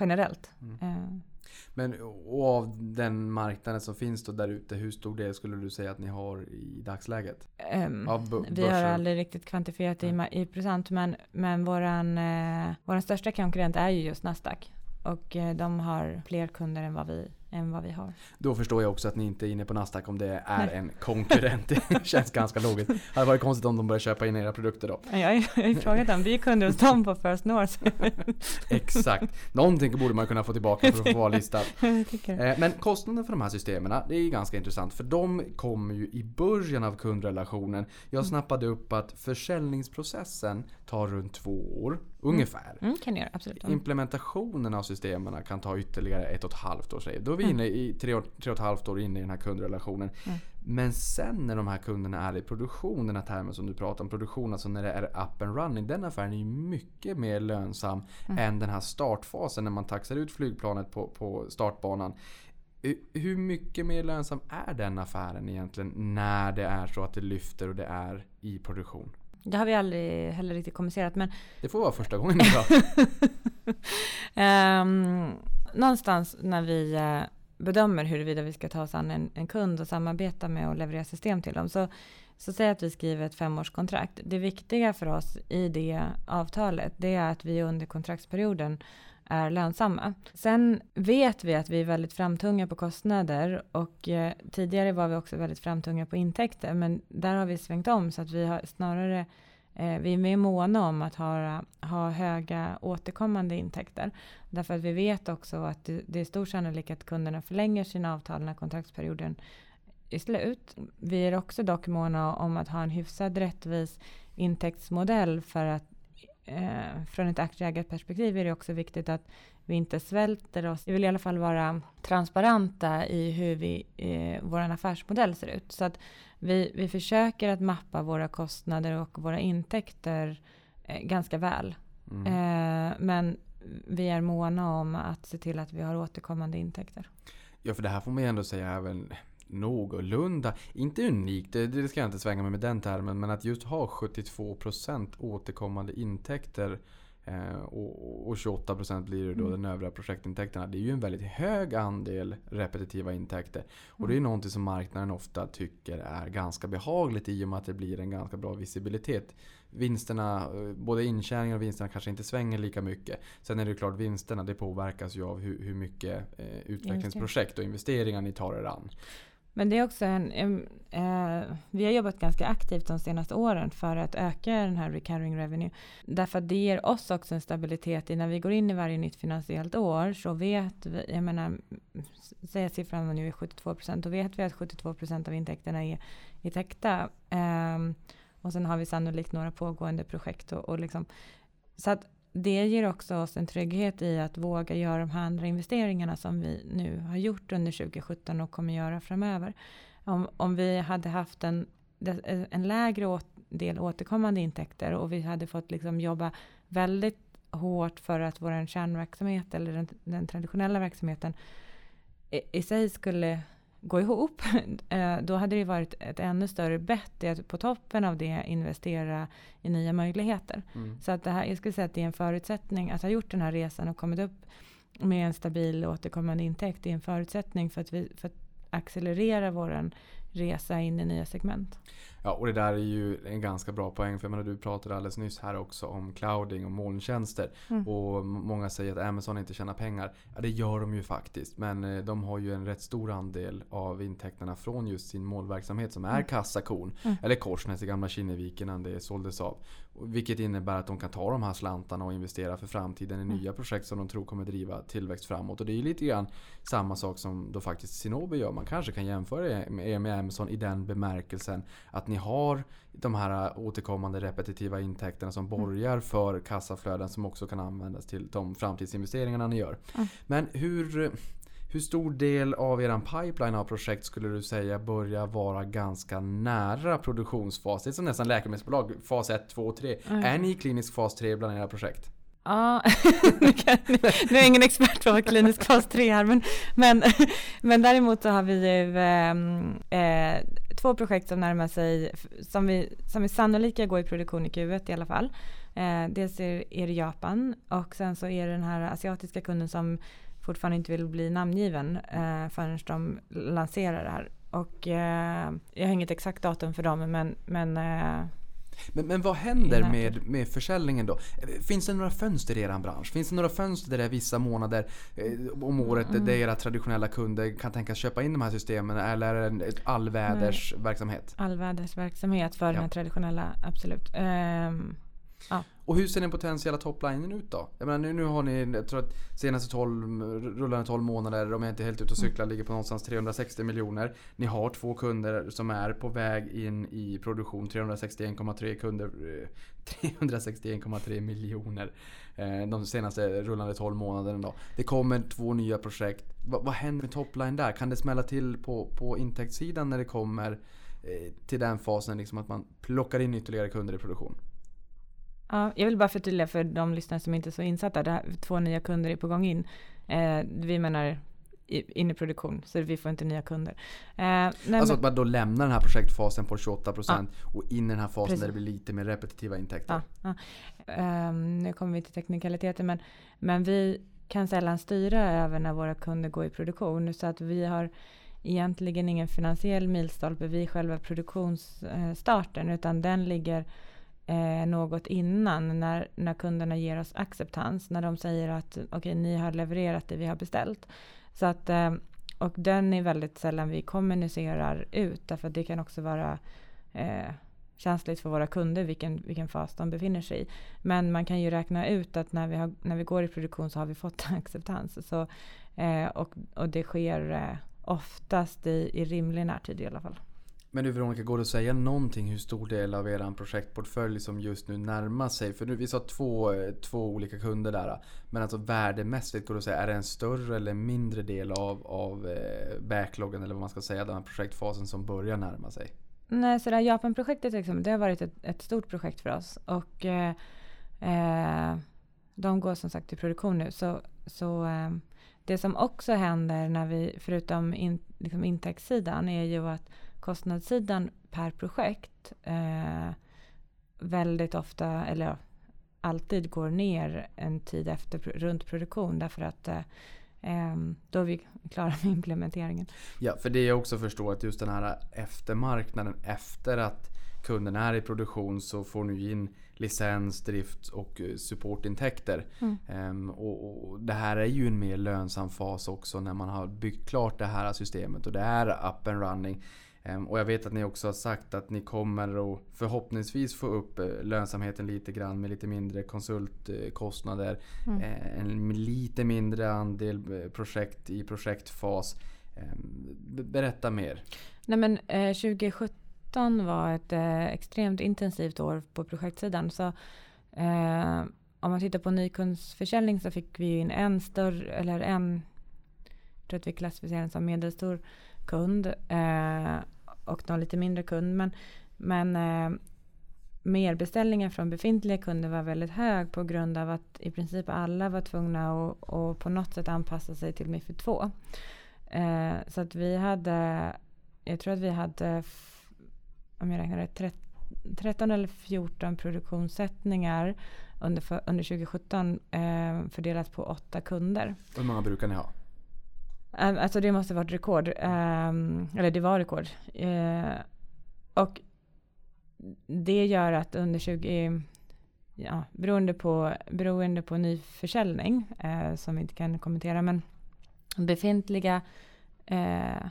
generellt. Mm. Eh, men av den marknaden som finns då där ute, hur stor del skulle du säga att ni har i dagsläget? Um, vi har aldrig riktigt kvantifierat det i, i procent, men, men våran, eh, våran största konkurrent är ju just Nasdaq. Och eh, de har fler kunder än vad vi än vad vi har. Då förstår jag också att ni inte är inne på Nasdaq om det är en konkurrent. Det känns ganska logiskt. Det hade varit konstigt om de började köpa in era produkter då. Jag har ju frågat dem, vi är kunder hos dem på First North. Exakt. Någonting borde man kunna få tillbaka för att få vara listad. Eh, men kostnaden för de här systemen, det är ganska intressant för de kommer ju i början av kundrelationen. Jag snappade upp att försäljningsprocessen tar runt två år Ungefär. Mm, kan göra, absolut. Mm. Implementationen av systemen kan ta ytterligare ett och ett halvt år. Säger. Då är vi inne i tre, och- tre och ett halvt år inne i den här kundrelationen. Men sen när de här kunderna är i produktion, den här termen som du pratar om, produktion, alltså när det är up and running. Den affären är ju mycket mer lönsam än den här startfasen när man taxar ut flygplanet på, på startbanan. Hu- Hur mycket mer lönsam är den affären egentligen när det är så att det lyfter och det är i produktion? Det har vi aldrig heller riktigt kommunicerat men Det får vara första gången idag. Ehm, någonstans när vi eh, bedömer huruvida vi ska ta oss an en, en kund och samarbeta med och leverera system till dem så, så säg att vi skriver ett femårskontrakt. Det viktiga för oss i det avtalet det är att vi under kontraktsperioden är lönsamma. Sen vet vi att vi är väldigt framtunga på kostnader och eh, tidigare var vi också väldigt framtunga på intäkter men där har vi svängt om så att vi har snarare Eh, vi är mer måna om att ha, ha höga återkommande intäkter. Därför att vi vet också att det, det är stor sannolikhet att kunderna förlänger sina avtal när kontraktsperioden är slut. Vi är också dock måna om att ha en hyfsad rättvis intäktsmodell för att eh, från ett aktieägarperspektiv är det också viktigt att vi inte svälter oss. Vi vill i alla fall vara transparenta i hur vi, eh, vår affärsmodell ser ut. Så att vi, vi försöker att mappa våra kostnader och våra intäkter eh, ganska väl. Mm. Eh, men vi är måna om att se till att vi har återkommande intäkter. Ja, för det här får man ju ändå säga väl någorlunda, inte unikt, det, det ska jag inte svänga mig med den termen, men att just ha 72% återkommande intäkter eh, och, och 28% blir det då den övriga projektintäkterna. Det är ju en väldigt hög andel repetitiva intäkter. Och det är ju någonting som marknaden ofta tycker är ganska behagligt i och med att det blir en ganska bra visibilitet. Vinsterna, eh, både intjäningen och vinsterna kanske inte svänger lika mycket. Sen är det klart vinsterna, det påverkas ju av hur, hur mycket eh, utvecklingsprojekt och investeringar ni tar er an. Men det är också en, en eh, vi har jobbat ganska aktivt de senaste åren för att öka den här recurring revenue. Därför att det ger oss också en stabilitet i när vi går in i varje nytt finansiellt år så vet vi, jag menar, säg att siffran nu är 72 procent, då vet vi att 72 procent av intäkterna är, är täckta. Eh, och sen har vi sannolikt några pågående projekt och, och liksom, så att det ger också oss en trygghet i att våga göra de här andra investeringarna som vi nu har gjort under 2017 och kommer göra framöver. Om, om vi hade haft en, en lägre åt, del återkommande intäkter och vi hade fått liksom jobba väldigt hårt för att vår kärnverksamhet eller den, den traditionella verksamheten i, i sig skulle gå ihop, eh, då hade det varit ett ännu större bett i att på toppen av det investera i nya möjligheter. Mm. Så att det här, jag skulle säga att det är en förutsättning att ha gjort den här resan och kommit upp med en stabil återkommande intäkt. Det är en förutsättning för att, vi, för att accelerera vår resa in i nya segment. Ja, och det där är ju en ganska bra poäng. För jag menar, du pratade alldeles nyss här också om clouding och molntjänster. Mm. Och många säger att Amazon inte tjänar pengar. Ja, det gör de ju faktiskt. Men eh, de har ju en rätt stor andel av intäkterna från just sin molnverksamhet som är Mm. kassakon. Eller Korsnäs i gamla Kinneviken när det såldes av. Vilket innebär att de kan ta de här slantarna och investera för framtiden Mm. i nya projekt som de tror kommer driva tillväxt framåt. Och det är ju lite grann samma sak som då faktiskt Sinobe gör. Man kanske kan jämföra er med Amazon i den bemärkelsen att ni har de här återkommande repetitiva intäkterna som borgar för kassaflöden som också kan användas till de framtidsinvesteringarna ni gör. Men hur, hur stor del av er pipeline av projekt skulle du säga börjar vara ganska nära produktionsfas? Det är som nästan läkemedelsbolag, fas 1, 2, 3. Är ni i klinisk fas 3 bland era projekt? Ja, nu, kan, nu är jag ingen expert på klinisk fas 3 här, men, men, men däremot så har vi ju ehm, eh, två projekt som närmar sig, som vi, som är sannolika gå i produktion i Q1 i alla fall. Eh, dels är, är det Japan och sen så är det den här asiatiska kunden som fortfarande inte vill bli namngiven eh, förrän de lanserar det här. Och eh, jag har inget exakt datum för dem, men, men eh, men, men vad händer med, med försäljningen då? Finns det några fönster i er bransch? Finns det några fönster där det är vissa månader eh, om året Mm. där era traditionella kunder kan tänkas köpa in de här systemen? Eller är det en ett allväders verksamhet? allvädersverksamhet för Ja. den här traditionella, absolut. Ehm, ja. Och hur ser den potentiella toplinen ut då? Jag menar, nu, nu har ni, jag tror att senaste 12, rullande 12 månader, om jag inte är helt ute och cyklar, ligger på någonstans 360 miljoner. Ni har två kunder som är på väg in i produktion, 361,3 kunder, eh, 361,3 miljoner eh, de senaste rullande 12 månaderna. Då. Det kommer två nya projekt. Vad, vad händer med topline där? Kan det smälla till på, på intäktssidan när det kommer eh, till den fasen liksom att man plockar in ytterligare kunder i produktion? Ja, jag vill bara förtydliga för de lyssnare som inte är så insatta. Det här, två nya kunder är på gång in. Eh, vi menar in i produktion, så vi får inte nya kunder. Eh, nej, Alltså att man då lämnar den här projektfasen på 28% och in i den här fasen Precis. där det blir lite mer repetitiva intäkter. Ja, ja. Ehm, nu kommer vi till teknikaliteter, men, men vi kan sällan styra över när våra kunder går i produktion. Så att vi har egentligen ingen finansiell milstolpe vid själva produktionsstarten, utan den ligger eh, något innan när, när kunderna ger oss acceptans. När de säger att okej, ni har levererat det vi har beställt. Så att, eh, och den är väldigt sällan vi kommunicerar ut, därför att det kan också vara eh, känsligt för våra kunder vilken, vilken fas de befinner sig i. Men man kan ju räkna ut att när vi, har, när vi går i produktion så har vi fått acceptans. Så, eh, och, och det sker eh, oftast i, i rimlig närtid i alla fall. Men du Veronica, går det att säga någonting hur stor del av er projektportfölj som just nu närmar sig? För nu, vi sa två, två olika kunder där. Men alltså värdemässigt, går det att säga, är det en större eller mindre del av, av eh, backloggen eller vad man ska säga, den här projektfasen som börjar närma sig? Nej, så det här Japan-projektet liksom, det har varit ett, ett stort projekt för oss. Och eh, eh, de går som sagt i produktion nu. Så, så eh, det som också händer när vi, förutom in, liksom intäktssidan, är ju att kostnadssidan per projekt eh, väldigt ofta, eller alltid går ner en tid efter runt produktion. Därför att eh, eh, då är vi klara med implementeringen. Ja, för det jag också förstår att just den här eftermarknaden efter att kunden är i produktion så får ni in licens, drift och eh, supportintäkter. Ehm, och, och det här är ju en mer lönsam fas också när man har byggt klart det här systemet och det är up and running. Ehm, och jag vet att ni också har sagt att ni kommer att förhoppningsvis få upp eh, lönsamheten lite grann med lite mindre konsultkostnader. eh, En lite mindre andel eh, projekt i projektfas. Ehm, be- Berätta mer. Nej men eh, 2017 var ett extremt intensivt år på projektsidan. Så om man tittar på nykundsförsäljning så fick vi in en större, eller en, jag tror att vi klassificerar den som medelstor kund eh, och någon lite mindre kund. Men, men eh, merbeställningen från befintliga kunder var väldigt hög på grund av att i princip alla var tvungna att, att på något sätt anpassa sig till MIFID 2. Eh, så att vi hade, jag tror att vi hade, om jag räknar rätt, 13 eller 14 produktionssättningar under, för, under 2017 eh, fördelat på åtta kunder. Hur många brukar ni ha? Ehm, alltså det måste varit rekord. Um, eller det var rekord. Uh, och det gör att under 20... Ja, beroende på, beroende på nyförsäljning, uh, eh, som vi inte kan kommentera, men befintliga uh,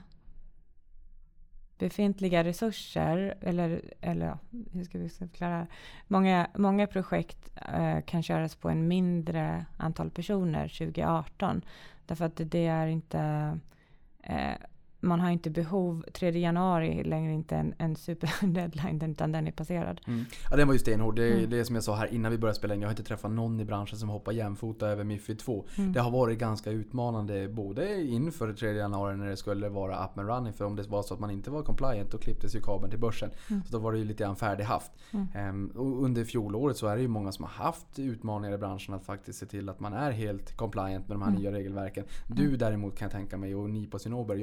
befintliga resurser, eller, eller hur ska vi förklara? Många, många projekt eh, kan köras på en mindre antal personer 2018. Därför att det är inte, eh, man har inte behov, 3 januari är längre inte en, en super-deadline, utan den är passerad. Mm. Ja, den var ju stenhård. Det är Mm. det som jag sa här innan vi började spela in. Jag har inte träffat någon i branschen som hoppar jämfota över Mifid 2. Mm. Det har varit ganska utmanande både inför 3 januari när det skulle vara up and running. För om det var så att man inte var compliant då klipptes ju kabeln till börsen. Mm. Så då var det ju lite grann färdighaft. Ehm, och under fjolåret så är det ju många som har haft utmaningar i branschen att faktiskt se till att man är helt compliant med de här Mm. nya regelverken. Du däremot kan jag tänka mig och ni på Cinnober,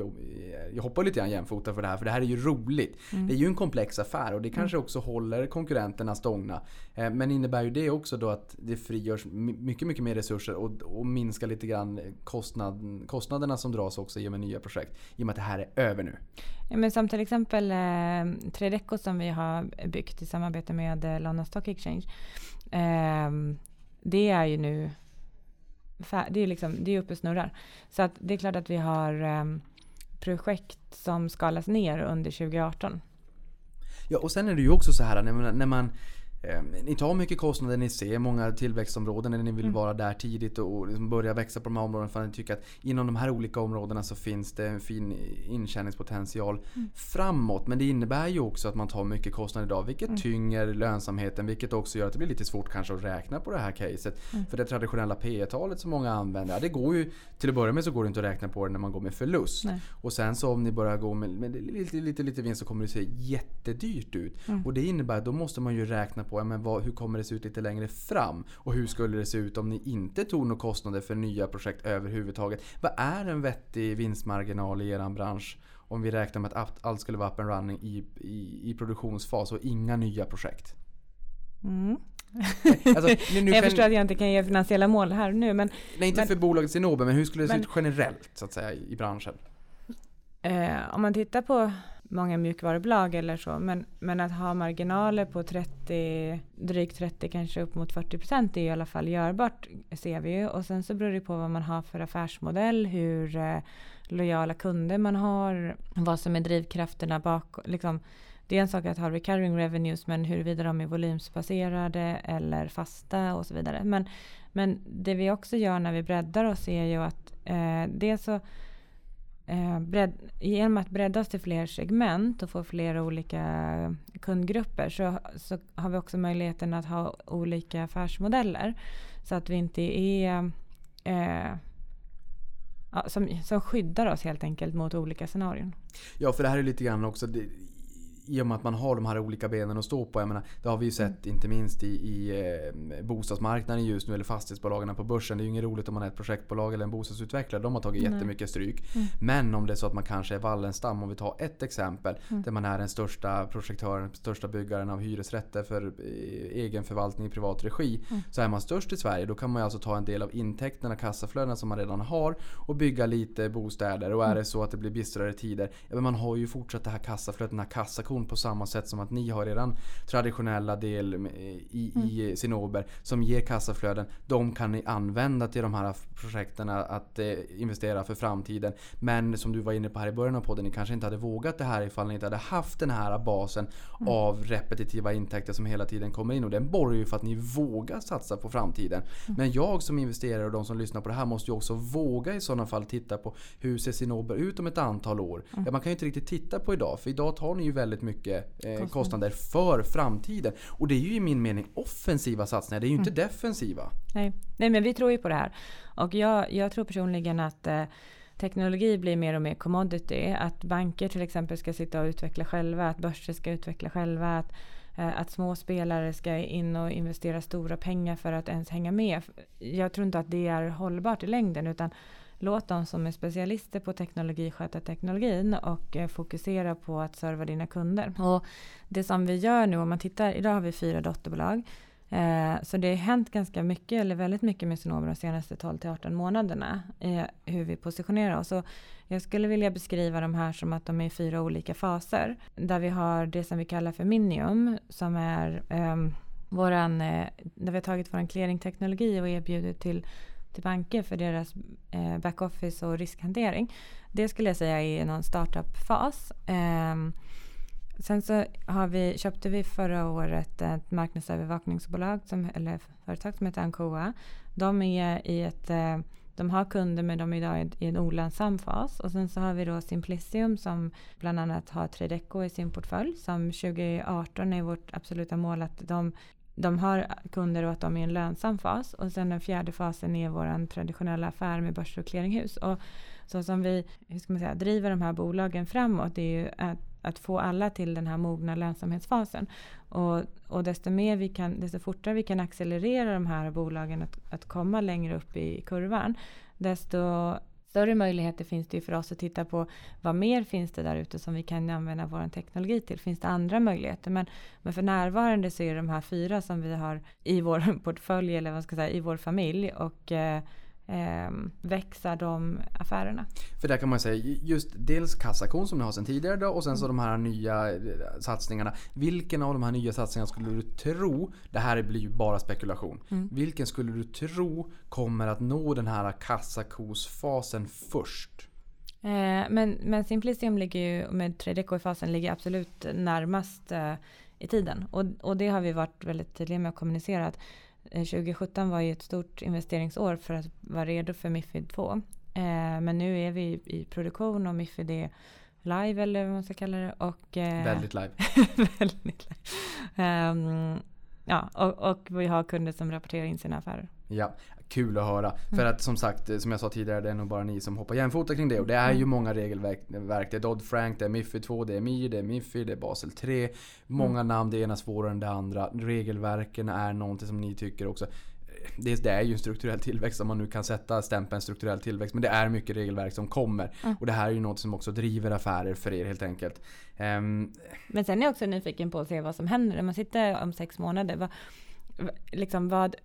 jag, jag hoppar lite grann jämfota för det här för det här är ju roligt. Mm. Det är ju en komplex affär och det kanske också håller konkurrenterna stångna. Eh, Men innebär ju det också då att det frigörs my- mycket, mycket mer resurser och, och minskar lite grann kostnad, kostnaderna som dras också i och med nya projekt. I och med att det här är över nu. Ja, men som till exempel eh, Tredeco som vi har byggt i samarbete med eh, London Stock Exchange. Eh, det är ju nu det är, liksom, det är uppe och snurrar. Så att det är klart att vi har eh, projekt som skalas ner under 2018. Ja och sen är det ju också så här när man, när man Eh, ni tar mycket kostnader, ni ser många tillväxtområden när ni vill Mm. vara där tidigt och liksom börja växa på de här områdena för att ni tycker att inom de här olika områdena så finns det en fin intjäningspotential Mm. framåt. Men det innebär ju också att man tar mycket kostnader idag vilket Mm. tynger lönsamheten vilket också gör att det blir lite svårt kanske att räkna på det här caset. Mm. För det traditionella P talet som många använder, det går ju till att börja med så går det inte att räkna på det när man går med förlust. Nej. Och sen så om ni börjar gå med, med lite, lite, lite vinst så kommer det se jättedyrt ut. Mm. Och det innebär att då måste man ju räkna på ja, men vad, hur kommer det se ut lite längre fram? Och hur skulle det se ut om ni inte tog några kostnader för nya projekt överhuvudtaget? Vad är en vettig vinstmarginal i er bransch? Om vi räknar med att allt skulle vara up and running i, i, i produktionsfas och inga nya projekt. Mm. Alltså, nu, nu jag kan- förstår att jag inte kan ge finansiella mål här nu men Nej, inte men- för bolaget Sinobe, men hur skulle det se Men- ut generellt så att säga i i branschen? Eh, om man tittar på många mjukvarubolag eller så, men, men att ha marginaler på 30, drygt 30, kanske upp mot 40 procent är i alla fall görbart, ser vi ju. Och sen så beror det på vad man har för affärsmodell, hur eh, lojala kunder man har, vad som är drivkrafterna bakom. Liksom, det är en sak att ha recurring revenues, men huruvida de är volymsbaserade eller fasta och så vidare. Men, men det vi också gör när vi breddar oss är ju att eh, dels så eh, bredd, genom att breddas till fler segment och få flera olika kundgrupper så, så har vi också möjligheten att ha olika affärsmodeller. Så att vi inte är eh, ja, som, som skyddar oss helt enkelt mot olika scenarion. Ja, för det här är lite grann också det, i och med att man har de här olika benen att stå på. Jag menar, det har vi ju sett inte minst i, i eh, bostadsmarknaden just nu eller fastighetsbolagen på börsen. Det är ju inget roligt om man är ett projektbolag eller en bostadsutvecklare. De har tagit Nej. jättemycket stryk. Men om det är så att man kanske är Wallenstam, om vi tar ett exempel. Där man är den största projektören, största byggaren av hyresrätter för eh, egen förvaltning i privat regi. Så är man störst i Sverige då kan man ju alltså ta en del av intäkterna, kassaflödena som man redan har och bygga lite bostäder. Och är det så att det blir bistrare tider, ja, men man har ju fortsatt det här kassaflödet, den här kassakon på samma sätt som att ni har eran traditionella del i, i Sinober som ger kassaflöden. De kan ni använda till de här projekten att eh, investera för framtiden. Men som du var inne på här i början av podden, ni kanske inte hade vågat det här ifall ni inte hade haft den här basen av repetitiva intäkter som hela tiden kommer in. Och den borgar ju för att ni vågar satsa på framtiden. Men jag som investerare och de som lyssnar på det här måste ju också våga i sådana fall titta på hur ser Sinober ut om ett antal år? Ja, man kan ju inte riktigt titta på idag för idag tar ni ju väldigt mycket eh, kostnader för framtiden. Och det är ju i min mening offensiva satsningar, det är ju inte defensiva. Nej. Nej, men vi tror ju på det här. Och jag, jag tror personligen att eh, teknologi blir mer och mer commodity. Att banker till exempel ska sitta och utveckla själva, att börser ska utveckla själva, att, eh, att små spelare ska in och investera stora pengar för att ens hänga med. Jag tror inte att det är hållbart i längden utan låt de som är specialister på teknologi sköta teknologin och eh, fokusera på att serva dina kunder. Och det som vi gör nu, om man tittar, idag har vi fyra dotterbolag. Eh, så det har hänt ganska mycket, eller väldigt mycket med Sonober de senaste 12 till 18 månaderna. I hur vi positionerar oss. Och jag skulle vilja beskriva de här som att de är i fyra olika faser. Där vi har det som vi kallar för Minium, som är eh, våran, eh, där vi har tagit vår clearingteknologi och erbjudit till, till banker för deras eh, backoffice och riskhantering. Det skulle jag säga är någon startup-fas. Eh, Sen så har vi, köpte vi förra året ett marknadsövervakningsbolag, som, eller företag som heter Ancoa. De är i ett, eh, de har kunder men de är idag i- i en olönsam fas. Och sen så har vi då Simplicium som bland annat har Trideco i sin portfölj. Som 2018 är vårt absoluta mål att de de har kunder och att de är i en lönsam fas. Och sen den fjärde fasen är vår traditionella affär med börs och clearinghus. Och så som vi hur ska man säga, driver de här bolagen framåt det är ju att, att få alla till den här mogna lönsamhetsfasen. Och, och desto, mer vi kan, desto fortare vi kan accelerera de här bolagen att, att komma längre upp i kurvan desto större möjligheter finns det ju för oss att titta på vad mer finns det där ute som vi kan använda vår teknologi till. Finns det andra möjligheter? Men, men för närvarande så är det de här fyra som vi har i vår portfölj eller vad ska jag säga, i vår familj och eh, eh, växa de affärerna. För där kan man säga just dels kassakon som ni har sedan tidigare då, och sen så de här nya eh, satsningarna. Vilken av de här nya satsningarna skulle du tro, det här blir ju bara spekulation. Vilken skulle du tro kommer att nå den här kassakosfasen först? Eh, men, men Simplicium ligger ju, med 3DK i fasen ligger absolut närmast eh, i tiden. Och, och det har vi varit väldigt tydliga med att kommunicera. Att, 2017 var ju ett stort investeringsår för att vara redo för Mifid 2. Eh, men nu är vi i, produktion och Mifid är live eller vad man ska kalla det. Och, eh, Väldigt live. väldigt live. Ehm, ja, och, och vi har kunder som rapporterar in sina affärer. Ja, kul att höra. För Mm. att som sagt, eh, som jag sa tidigare, det är nog bara ni som hoppar jämfota kring det. Och det är Mm. ju många regelverk. Det är Dodd-Frank, det är Mifid 2, det är MIR, det är Mifid, det är Basel 3. Många Mm. namn, det ena svårare än det andra. Regelverken är någonting som ni tycker också. Det, det är ju en strukturell tillväxt om man nu kan sätta stämpeln strukturell tillväxt. Men det är mycket regelverk som kommer. Mm. Och det här är ju något som också driver affärer för er helt enkelt. Ehm, Men sen är jag också nyfiken på att se vad som händer när man sitter om sex månader. Vad, liksom vad,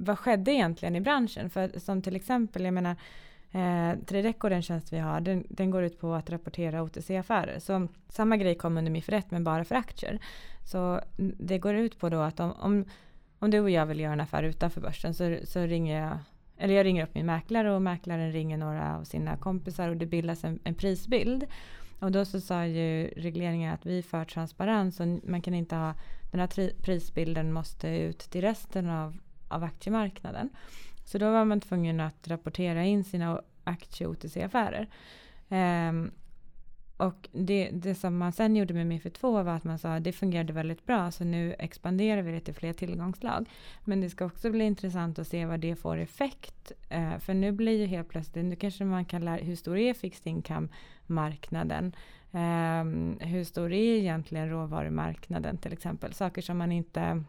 vad skedde egentligen i branschen? För som till exempel, jag menar, eh, Trideco, den tjänst vi har, den, den går ut på att rapportera OTC-affärer. Så samma grej kom under MIF 1 men bara för aktier. Så det går ut på då att om, om, om du och jag vill göra en affär utanför börsen så, så ringer jag eller jag ringer upp min mäklare och mäklaren ringer några av sina kompisar och det bildas en, en prisbild. Och då så sa ju regleringen att vi är för transparens och man kan inte ha den här tri- prisbilden måste ut till resten av, av aktiemarknaden. Så då var man tvungen att rapportera in sina aktie-OTC-affärer. Um, ehm, och det, det som man sen gjorde med MIFID 2 var att man sa att det fungerade väldigt bra så nu expanderar vi det till fler tillgångslag. Men det ska också bli intressant att se vad det får effekt. Eh, för nu blir ju helt plötsligt, nu kanske man kan lära, hur stor är fixed income-marknaden? Eh, hur stor är egentligen råvarumarknaden till exempel? Saker som man inte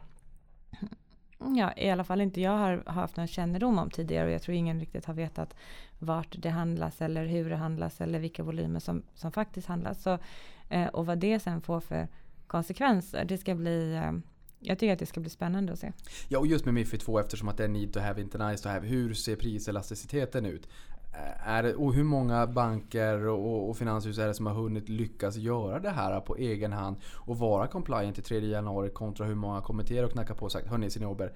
Mm, ja, i alla fall inte jag har haft någon kännedom om tidigare och jag tror ingen riktigt har vetat vart det handlas eller hur det handlas eller vilka volymer som, som faktiskt handlas. Så, eh, och vad det sen får för konsekvenser. Det ska bli, eh, jag tycker att det ska bli spännande att se. Ja, och just med Mifid 2 eftersom att det är need to have, inte nice to have. Hur ser priselasticiteten ut? Eh, Är det, och hur många banker och, och finanshus är det som har hunnit lyckas göra det här på egen hand och vara compliant till 3 januari kontra hur många kommenterar och knackar på och sagt Hörni eh,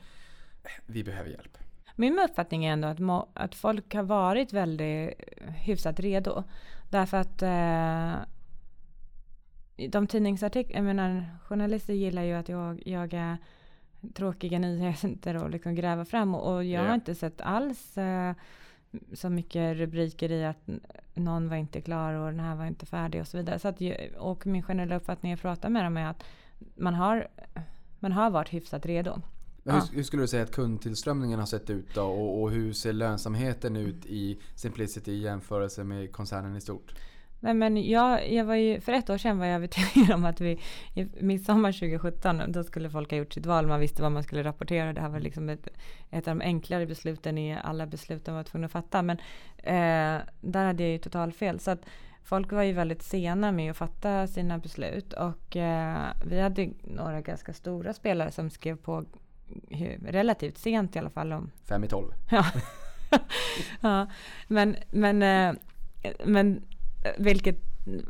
vi behöver hjälp. Min uppfattning är ändå att, må, att folk har varit väldigt eh, hyfsat redo. Därför att eh, de tidningsartiklar, jag menar journalister gillar ju att jag jagar tråkiga nyheter och liksom gräva fram och, och jag Ja. har inte sett alls eh, så mycket rubriker i att någon var inte klar och den här var inte färdig och så vidare. Så att, och min generella uppfattning jag pratar med dem är att man har, man har varit hyfsat redo. Ja. hur, hur skulle du säga att kundtillströmningen har sett ut då? Och, och hur ser lönsamheten ut i Simplicity i jämförelse med koncernen i stort? Nej, men jag, jag var ju, för ett år sedan var jag övertygad om att vi i midsommar 2017, då skulle folk ha gjort sitt val. Man visste vad man skulle rapportera. Det här var liksom ett, ett av de enklare besluten i alla beslut de var tvungna att fatta. Men eh, där hade jag ju total fel. Så att folk var ju väldigt sena med att fatta sina beslut. Och eh, vi hade några ganska stora spelare som skrev på relativt sent i alla fall om Fem i tolv. Ja. ja. Men, men, eh, men vilket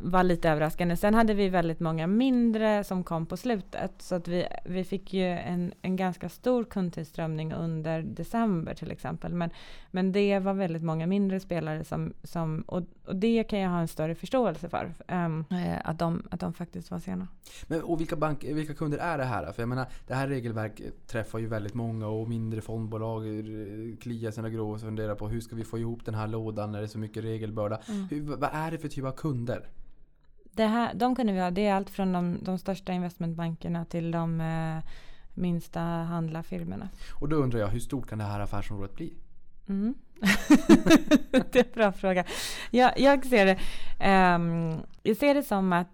var lite överraskande. Sen hade vi väldigt många mindre som kom på slutet. Så att vi, vi fick ju en, en ganska stor kundtillströmning under december till exempel. Men, men det var väldigt många mindre spelare som, som och, och det kan jag ha en större förståelse för. eh, att, de, att de faktiskt var sena. Men, och vilka, bank, vilka kunder är det här? För jag menar, det här regelverket träffar ju väldigt många och mindre fondbolag eh, kliar sina grå och funderar på hur ska vi få ihop den här lådan när det är så mycket regelbörda. Hur, vad är det för typ av kunder? Det här, de kunde vi ha. Det är allt från de, de största investmentbankerna till de eh, minsta handlarfirmorna. Och då undrar jag, hur stort kan det här affärsområdet bli? Mm. det är en bra fråga. Jag, jag, ser det, ehm, jag ser det som att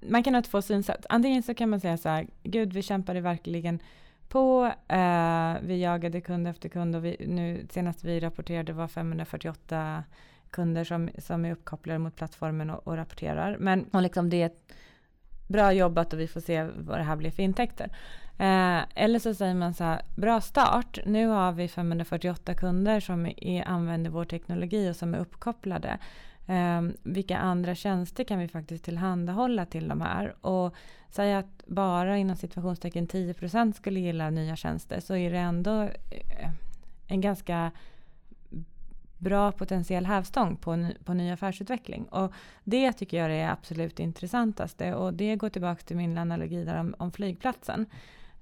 man kan ha två synsätt. Antingen så kan man säga så här, gud vi kämpade verkligen på, eh, vi jagade kund efter kund och vi, nu senast vi rapporterade var 548 kunder som, som är uppkopplade mot plattformen och, och rapporterar. Men och liksom det är ett bra jobbat och vi får se vad det här blir för intäkter. Eh, eller så säger man så här, bra start. Nu har vi 548 kunder som är, använder vår teknologi och som är uppkopplade. Eh, vilka andra tjänster kan vi faktiskt tillhandahålla till de här? Och säga att bara inom situationstecken 10% skulle gilla nya tjänster så är det ändå eh, en ganska bra potentiell hävstång på, ny, på ny affärsutveckling. Och det tycker jag är absolut intressantaste och det går tillbaka till min analogi där om, om flygplatsen.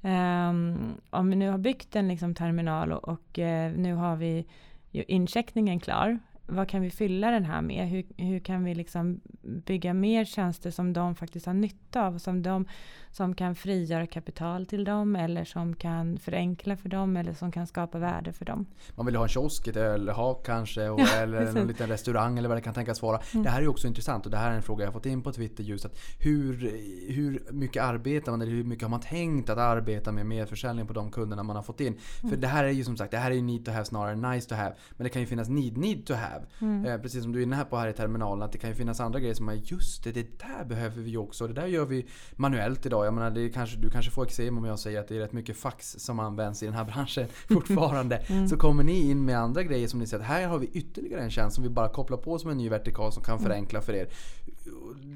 Um, om vi nu har byggt en liksom terminal och, och uh, nu har vi ju incheckningen klar vad kan vi fylla den här med? Hur, hur kan vi liksom bygga mer tjänster som de faktiskt har nytta av? Som, de, som kan frigöra kapital till dem eller som kan förenkla för dem eller som kan skapa värde för dem. Man vill ha en kiosk, ett ölhak kanske och, ja, eller en liten restaurang eller vad det kan tänkas vara. Mm. Det här är också intressant och det här är en fråga jag fått in på Twitter just att hur, hur mycket arbetar man eller hur mycket har man tänkt att arbeta med medförsäljning på de kunderna man har fått in? För mm. det här är ju som sagt, det här är ju need to have snarare än nice to have. Men det kan ju finnas need, need to have. Mm. Eh, precis som du är inne här på här i terminalen att det kan ju finnas andra grejer som är just det, det där behöver vi också. Det där gör vi manuellt idag. Jag menar, det kanske, du kanske får eksem om jag säger att det är rätt mycket fax som används i den här branschen fortfarande. mm. Så kommer ni in med andra grejer som ni säger att här har vi ytterligare en tjänst som vi bara kopplar på som en ny vertikal som kan mm. förenkla för er.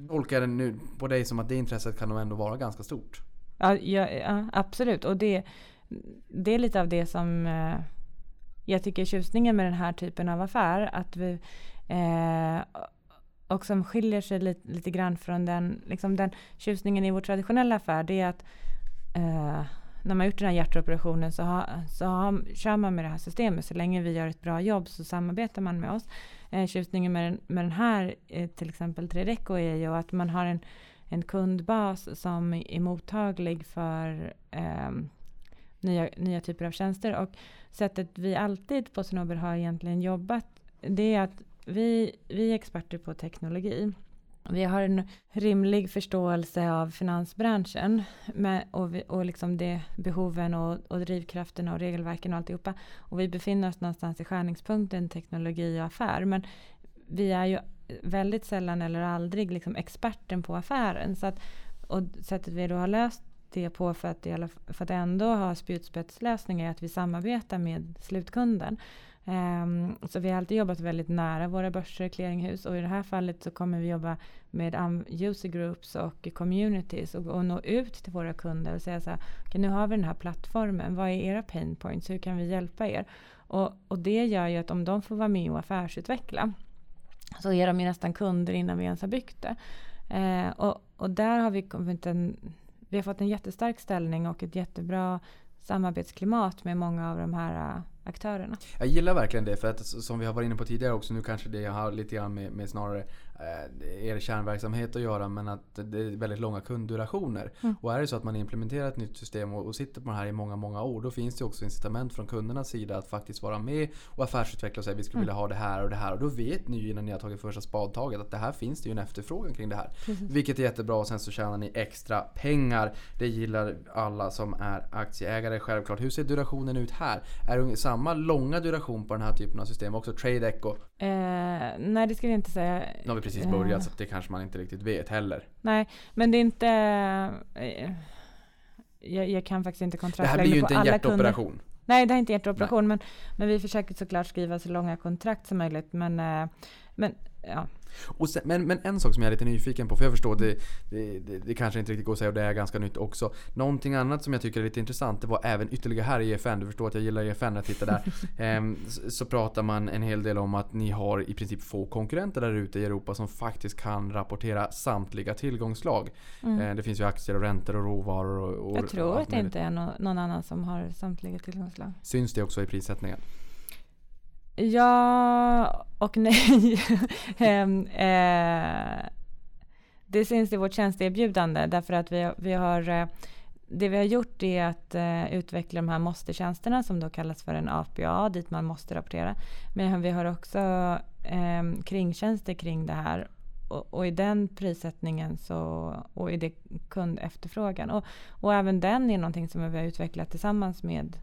Tolkar det nu på dig som att det intresset kan nog ändå vara ganska stort? Ja, ja, ja absolut. Och det, det är lite av det som eh, jag tycker tjusningen med den här typen av affär, att vi eh, och som skiljer sig lite, lite grann från den, liksom den tjusningen i vår traditionella affär, det är att eh, när man gjort den här hjärtoperationen så, ha, så ha, kör man med det här systemet. Så länge vi gör ett bra jobb så samarbetar man med oss. Eh, tjusningen med den, med den här, eh, till exempel Tredeco, är ju att man har en, en kundbas som är mottaglig för eh, nya, nya typer av tjänster. Och sättet vi alltid på Sonober har egentligen jobbat, det är att vi, vi är experter på teknologi. Vi har en rimlig förståelse av finansbranschen med, och, vi, och liksom det, behoven och, och drivkrafterna och regelverken och alltihopa. Och vi befinner oss någonstans i skärningspunkten teknologi och affär. Men vi är ju väldigt sällan eller aldrig liksom experten på affären. Så att, och sättet vi då har löst det på för att, för att ändå ha spjutspetslösningar är att vi samarbetar med slutkunden. Um, så vi har alltid jobbat väldigt nära våra börser, clearinghus och i det här fallet så kommer vi jobba med um, user groups och communities och, och nå ut till våra kunder och säga så här, okay, nu har vi den här plattformen, vad är era pain points, hur kan vi hjälpa er? Och, och det gör ju att om de får vara med och affärsutveckla så är de ju nästan kunder innan vi ens har byggt det. Uh, och, och där har vi kommit en vi har fått en jättestark ställning och ett jättebra samarbetsklimat med många av de här äh, aktörerna. Jag gillar verkligen det för att som vi har varit inne på tidigare också, nu kanske det har lite grann med, med snarare er kärnverksamhet att göra men att det är väldigt långa kunddurationer. Mm. Och är det så att man implementerar ett nytt system och, och, sitter på det här i många, många år då finns det också incitament från kundernas sida att faktiskt vara med och affärsutveckla och säga vi skulle mm. vilja ha det här och det här. Och då vet ni ju innan ni har tagit första spadtaget att det här finns det ju en efterfrågan kring det här. Mm. Vilket är jättebra och sen så tjänar ni extra pengar. Det gillar alla som är aktieägare självklart. Hur ser durationen ut här? Är det samma långa duration på den här typen av system också? Trade Echo? Eh, nej det skulle jag inte säga. Precis börjat så det kanske man inte riktigt vet heller. Nej, men det är inte... Eh, jag, jag, kan faktiskt inte kontrakt Det här blir ju inte en hjärtoperation. Kunder. Nej, det är inte hjärtoperation, men, men vi försöker såklart skriva så långa kontrakt som möjligt. Men, eh, men ja, Sen, men, men en sak som jag är lite nyfiken på, för jag förstår att det, det, det, det, kanske inte riktigt går att säga och det är ganska nytt också. Någonting annat som jag tycker är lite intressant, det var även ytterligare här i EFN, du förstår att jag gillar EFN när jag tittar där. ehm, så pratar man en hel del om att ni har i princip få konkurrenter där ute i Europa som faktiskt kan rapportera samtliga tillgångslag. Mm. Ehm, det finns ju aktier och räntor och råvaror. Och, och jag tror att det inte är någon annan som har samtliga tillgångslag. Syns det också i prissättningen? Ja och nej. Ehm, eh, det syns i vårt tjänsteerbjudande därför att vi, vi har eh, det vi har gjort är att eh, utveckla de här måste-tjänsterna som då kallas för en APA dit man måste rapportera. Men vi har också eh, kringtjänster kring det här och, och, i den prissättningen så, och i det kundefterfrågan. Och, och även den är någonting som vi har utvecklat tillsammans med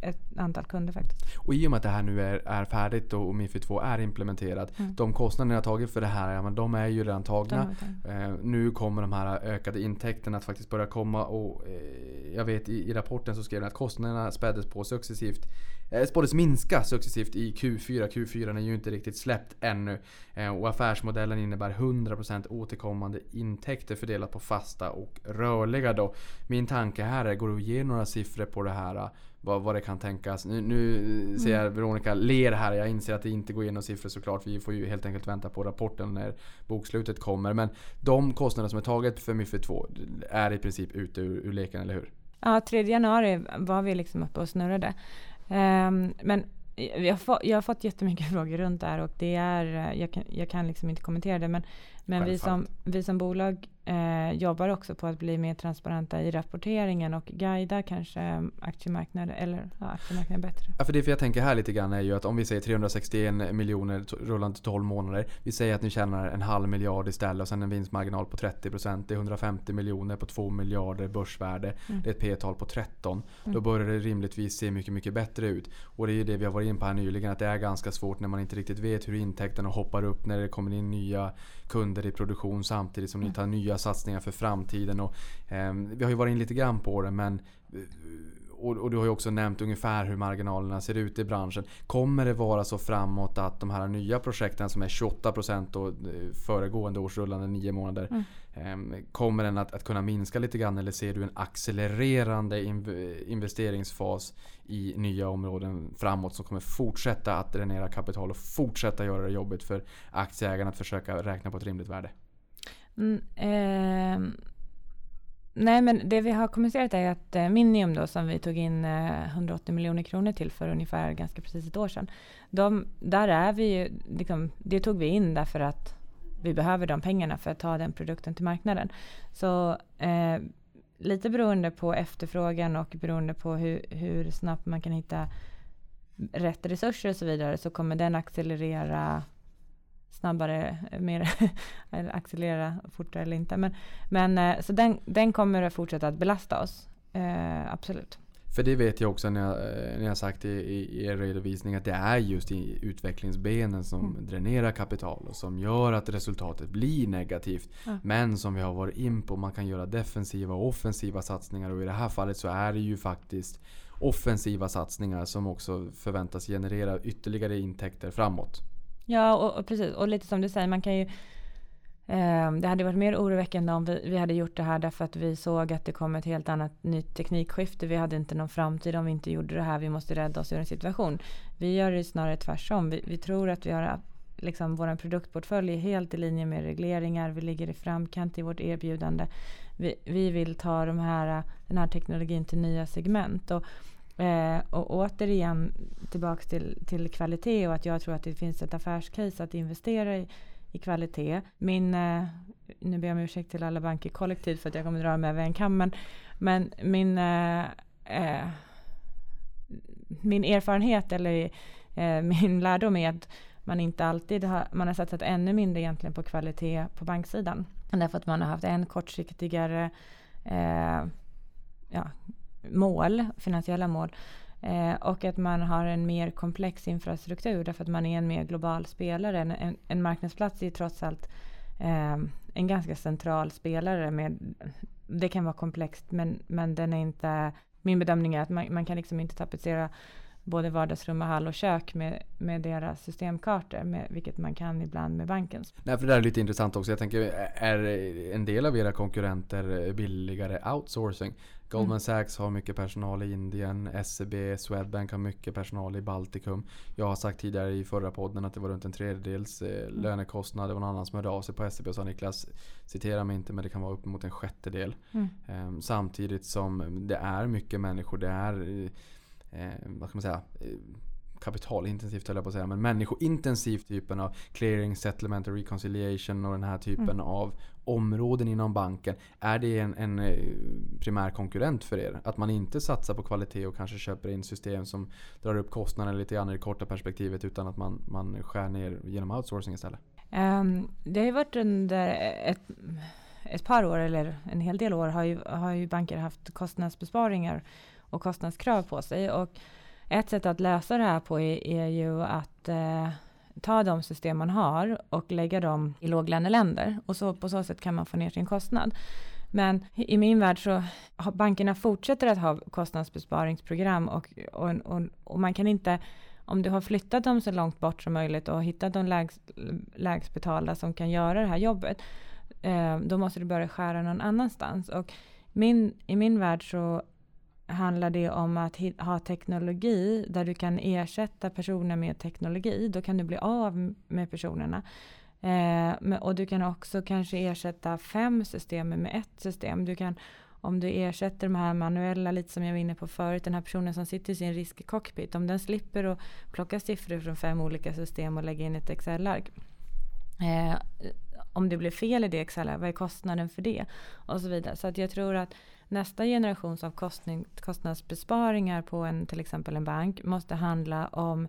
ett antal kunder faktiskt. Och i och med att det här nu är, är färdigt och Mifid 2 är implementerat. Mm. De kostnader ni har tagit för det här, ja, men de är ju redan tagna. Eh, nu kommer de här ökade intäkterna att faktiskt börja komma. Och, eh, jag vet i, i, rapporten så skrev den att kostnaderna späddes på successivt. Eh, spåddes minska successivt i Q4. Q4 är ju inte riktigt släppt ännu. Eh, och affärsmodellen innebär 100% återkommande intäkter fördelat på fasta och rörliga. Då. Min tanke här är, går det att ge några siffror på det här? vad, vad det kan tänkas. Nu, nu ser jag Veronica ler här. Jag inser att det inte går igenom siffror såklart. Vi får ju helt enkelt vänta på rapporten när bokslutet kommer. Men de kostnader som är taget för Mifid 2 är i princip ute ur, ur leken, eller hur? Ja, 3 januari var vi liksom uppe och snurrade. Ehm, men jag har, fått, jag har fått jättemycket frågor runt det här och det är, jag kan, jag kan liksom inte kommentera det men, men vi, som, vi som bolag eh, jobbar också på att bli mer transparenta i rapporteringen och guida kanske aktiemarknaden eller ja, aktiemarknaden bättre. Ja, för det för jag tänker här lite grann är ju att om vi säger 361 miljoner rullande 12 månader. Vi säger att ni tjänar en halv miljard istället och sen en vinstmarginal på 30%. Det är 150 miljoner på 2 miljarder börsvärde. Mm. Det är ett P-tal på 13. Mm. Då börjar det rimligtvis se mycket, mycket bättre ut. Och det är ju det vi har varit in på här nyligen. Att det är ganska svårt när man inte riktigt vet hur intäkterna hoppar upp när det kommer in nya kunder i produktion samtidigt som ni mm. tar nya satsningar för framtiden. Och, eh, vi har ju varit in lite grann på det men och, och, du har ju också nämnt ungefär hur marginalerna ser ut i branschen. Kommer det vara så framåt att de här nya projekten som är 28% då, eh, föregående års rullande 9 månader. Mm. Eh, kommer den att, att, kunna minska lite grann eller ser du en accelererande investeringsfas i nya områden framåt som kommer fortsätta att dränera kapital och fortsätta göra det jobbigt för aktieägarna att försöka räkna på ett rimligt värde? Mm, eh Nej, men det vi har kommunicerat är att eh, Minium då, som vi tog in eh, 180 miljoner kronor till för ungefär ganska precis ett år sedan. De, där är vi ju, liksom, det tog vi in därför att vi behöver de pengarna för att ta den produkten till marknaden. Så eh, lite beroende på efterfrågan och beroende på hur, hur snabbt man kan hitta rätt resurser och så vidare så kommer den accelerera snabbare, mer, eller accelerera fortare eller inte. Men, men eh, så den, den kommer att fortsätta att belasta oss. Eh, absolut. För det vet jag också när jag, eh, när jag sagt i, i er redovisning att det är just i utvecklingsbenen som mm. dränerar kapital och som gör att resultatet blir negativt. Ja. Men som vi har varit in på, man kan göra defensiva och offensiva satsningar och i det här fallet så är det ju faktiskt offensiva satsningar som också förväntas generera ytterligare intäkter framåt. Ja, och, och, precis. Och lite som du säger, man kan ju... Eh, det hade varit mer oroväckande om vi, vi, hade gjort det här därför att vi såg att det kom ett helt annat nytt teknikskifte. Vi hade inte någon framtid om vi inte gjorde det här. Vi måste rädda oss ur en situation. Vi gör det snarare tvärtom. Vi, vi tror att vi har liksom vår produktportfölj är helt i linje med regleringar. Vi ligger i framkant i vårt erbjudande. Vi, vi vill ta de här, den här teknologin till nya segment. Och, Eh, och återigen tillbaks till, till kvalitet och att jag tror att det finns ett affärscase att investera i, i kvalitet. Min, eh, nu ber jag om ursäkt till alla banker kollektivt för att jag kommer dra mig över en kam, men, men min, eh, eh min erfarenhet eller eh, min lärdom är att man inte alltid har, man har satsat ännu mindre egentligen på kvalitet på banksidan. Därför att man har haft en kortsiktigare eh, ja, mål, finansiella mål. Eh, och att man har en mer komplex infrastruktur därför att man är en mer global spelare. En, en, en marknadsplats är ju trots allt eh, en ganska central spelare. Med, det kan vara komplext men, men den är inte... Min bedömning är att man, man kan liksom inte tapetsera både vardagsrum och hall och kök med, med deras systemkartor, med, vilket man kan ibland med bankens. Nej, för det där är lite intressant också. Jag tänker, är en del av era konkurrenter billigare outsourcing? Goldman mm. Sachs har mycket personal i Indien, SEB, Swedbank har mycket personal i Baltikum. Jag har sagt tidigare i förra podden att det var runt en tredjedels eh, mm. lönekostnad. Det var någon annan som hörde av sig på SEB och sa Niklas, citera mig inte men det kan vara uppemot en sjättedel. Mm. Eh, samtidigt som det är mycket människor, det är eh, vad ska man säga, eh, kapitalintensivt höll jag på att säga, men människointensivt typen av clearing, settlement och reconciliation och den här typen mm. av områden inom banken. Är det en, en, eh, primär konkurrent för er? Att man inte satsar på kvalitet och kanske köper in system som drar upp kostnaderna lite grann i det korta perspektivet utan att man, man skär ner genom outsourcing istället? Um, det har ju varit under ett, ett par år eller en hel del år har ju, har ju banker haft kostnadsbesparingar och kostnadskrav på sig. Och ett sätt att lösa det här på är, är ju att eh, ta de system man har och lägga dem i låglöneländer. Och så, på så sätt kan man få ner sin kostnad. Men i min värld så har bankerna fortsätter att ha kostnadsbesparingsprogram och, och, och, och, man kan inte, om du har flyttat dem så långt bort som möjligt och hittat de lägst, lägst betalda som kan göra det här jobbet, eh, då måste du börja skära någon annanstans. Och min, i min värld så handlar det om att ha teknologi där du kan ersätta personer med teknologi. Då kan du bli av med personerna. Eh, och du kan också kanske ersätta fem system med ett system. Du kan, om du ersätter de här manuella, lite som jag var inne på förut, den här personen som sitter i sin riskcockpit, om den slipper att plocka siffror från fem olika system och lägga in ett Excel-ark. Eh, om det blir fel i det Excel, vad är kostnaden för det? Och så vidare. Så att jag tror att nästa generations av kostning, kostnadsbesparingar på en, till exempel en bank måste handla om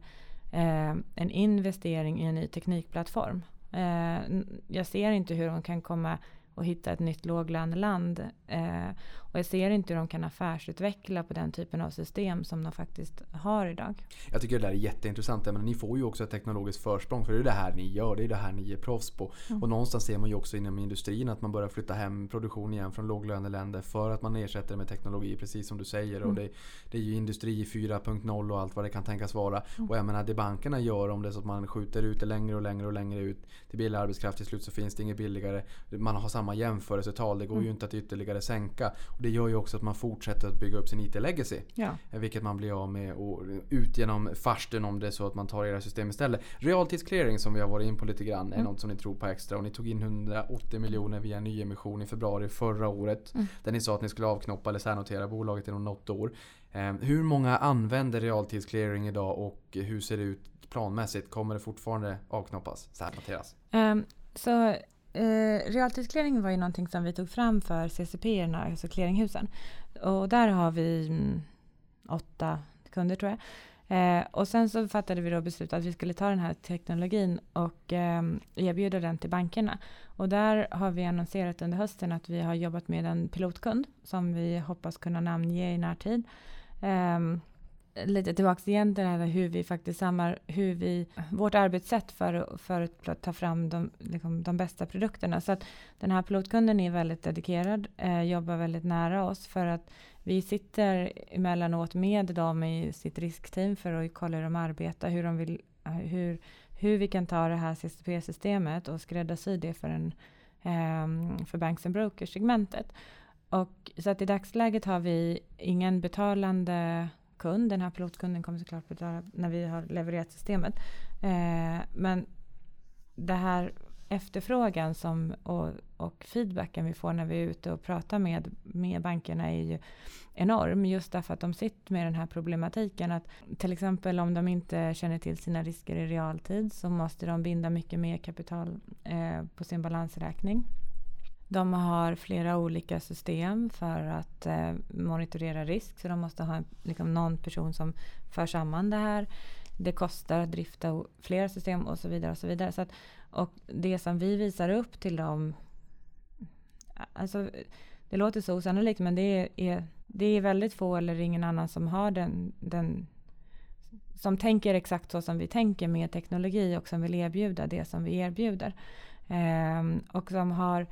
eh, en investering i en ny teknikplattform. Eh, jag ser inte hur de kan komma och hitta ett nytt låglöneland. Eh, och jag ser inte hur de kan affärsutveckla på den typen av system som de faktiskt har idag. Jag tycker det där är jätteintressant. Men ni får ju också ett teknologiskt försprång. För det är det här ni gör. Det är det här ni är proffs på. Och någonstans ser man ju också inom industrin att man börjar flytta hem produktion igen från låglöneländer. För att man ersätter det med teknologi. Precis som du säger. Och det, det är ju industri 4.0 och allt vad det kan tänkas vara. Och jag menar det bankerna gör om det är så att man skjuter ut det längre och längre och längre ut. Till billig arbetskraft till slut så finns det inget billigare. Man har samma jämförelsetal. Det går ju inte att ytterligare sänka. Det gör ju också att man fortsätter att bygga upp sin IT-legacy. Ja. Vilket man blir av med och ut genom farsten om det är så att man tar era system istället. Realtidsclearing som vi har varit in på lite grann är Mm. något som ni tror på extra. Och ni tog in 180 miljoner via nyemission i februari förra året. Mm. Där ni sa att ni skulle avknoppa eller särnotera bolaget inom något år. Eh, hur många använder realtidsclearing idag och hur ser det ut planmässigt? Kommer det fortfarande avknoppas, särnoteras? Um, så eh, realtidsclearing var ju någonting som vi tog fram för CCP, alltså clearinghusen. Och där har vi mm, åtta kunder tror jag. Eh, och sen så fattade vi då beslut att vi skulle ta den här teknologin och eh, erbjuda den till bankerna. Och där har vi annonserat under hösten att vi har jobbat med en pilotkund som vi hoppas kunna namnge i närtid. Eh, lite tillbaka igen till det här hur vi faktiskt samar, hur vi, vårt arbetssätt för, för att ta fram de, liksom, de bästa produkterna. Så att den här pilotkunden är väldigt dedikerad, eh, jobbar väldigt nära oss för att vi sitter emellanåt med dem i sitt riskteam för att kolla hur de arbetar, hur de vill, hur, hur vi kan ta det här CCP-systemet och skräddarsy det för, en, eh, för banks and brokers-segmentet. Och så att i dagsläget har vi ingen betalande kund. Den här pilotkunden kommer såklart betala när vi har levererat systemet. Eh, men det här efterfrågan som, och, och feedbacken vi får när vi är ute och pratar med, med bankerna är ju enorm. Just därför att de sitter med den här problematiken. Att till exempel om de inte känner till sina risker i realtid så måste de binda mycket mer kapital eh, på sin balansräkning. De har flera olika system för att eh, monitorera risk. Så de måste ha en, liksom, någon person som för samman det här. Det kostar att drifta flera system och så vidare. Och så vidare. Så att, och det som vi visar upp till dem. Alltså, det låter så osannolikt men det är, det är väldigt få eller ingen annan som har den, den som tänker exakt så som vi tänker med teknologi och som vill erbjuda det som vi erbjuder. Eh, och som har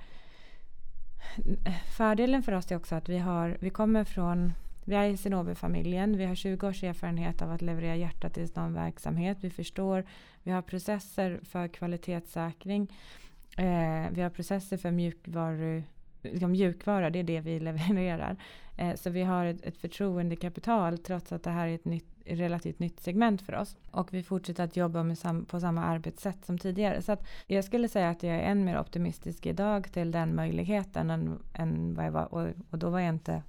Fördelen för oss är också att vi, har, vi kommer från vi är i Cinnober-familjen. Vi har 20 års erfarenhet av att leverera hjärtatillstånd verksamhet. Vi förstår, vi har processer för kvalitetssäkring. Eh, vi har processer för mjukvaru, liksom mjukvara, det är det vi levererar. Eh, så vi har ett, ett förtroendekapital trots att det här är ett nytt, relativt nytt segment för oss. Och vi fortsätter att jobba med sam, på samma arbetssätt som tidigare. Så att jag skulle säga att jag är än mer optimistisk idag till den möjligheten än, än vad jag var. Och, och då var jag inte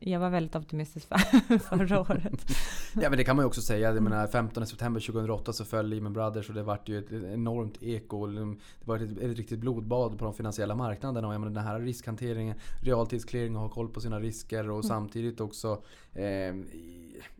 jag var väldigt optimistisk för, förra året. Ja men det kan man ju också säga. Jag menar 15 september 2008 så föll Lehman Brothers och det vart ju ett enormt eko. Det var ett, ett riktigt blodbad på de finansiella marknaderna. Och jag menar den här riskhanteringen, realtidsclearing och ha koll på sina risker och mm. samtidigt också eh,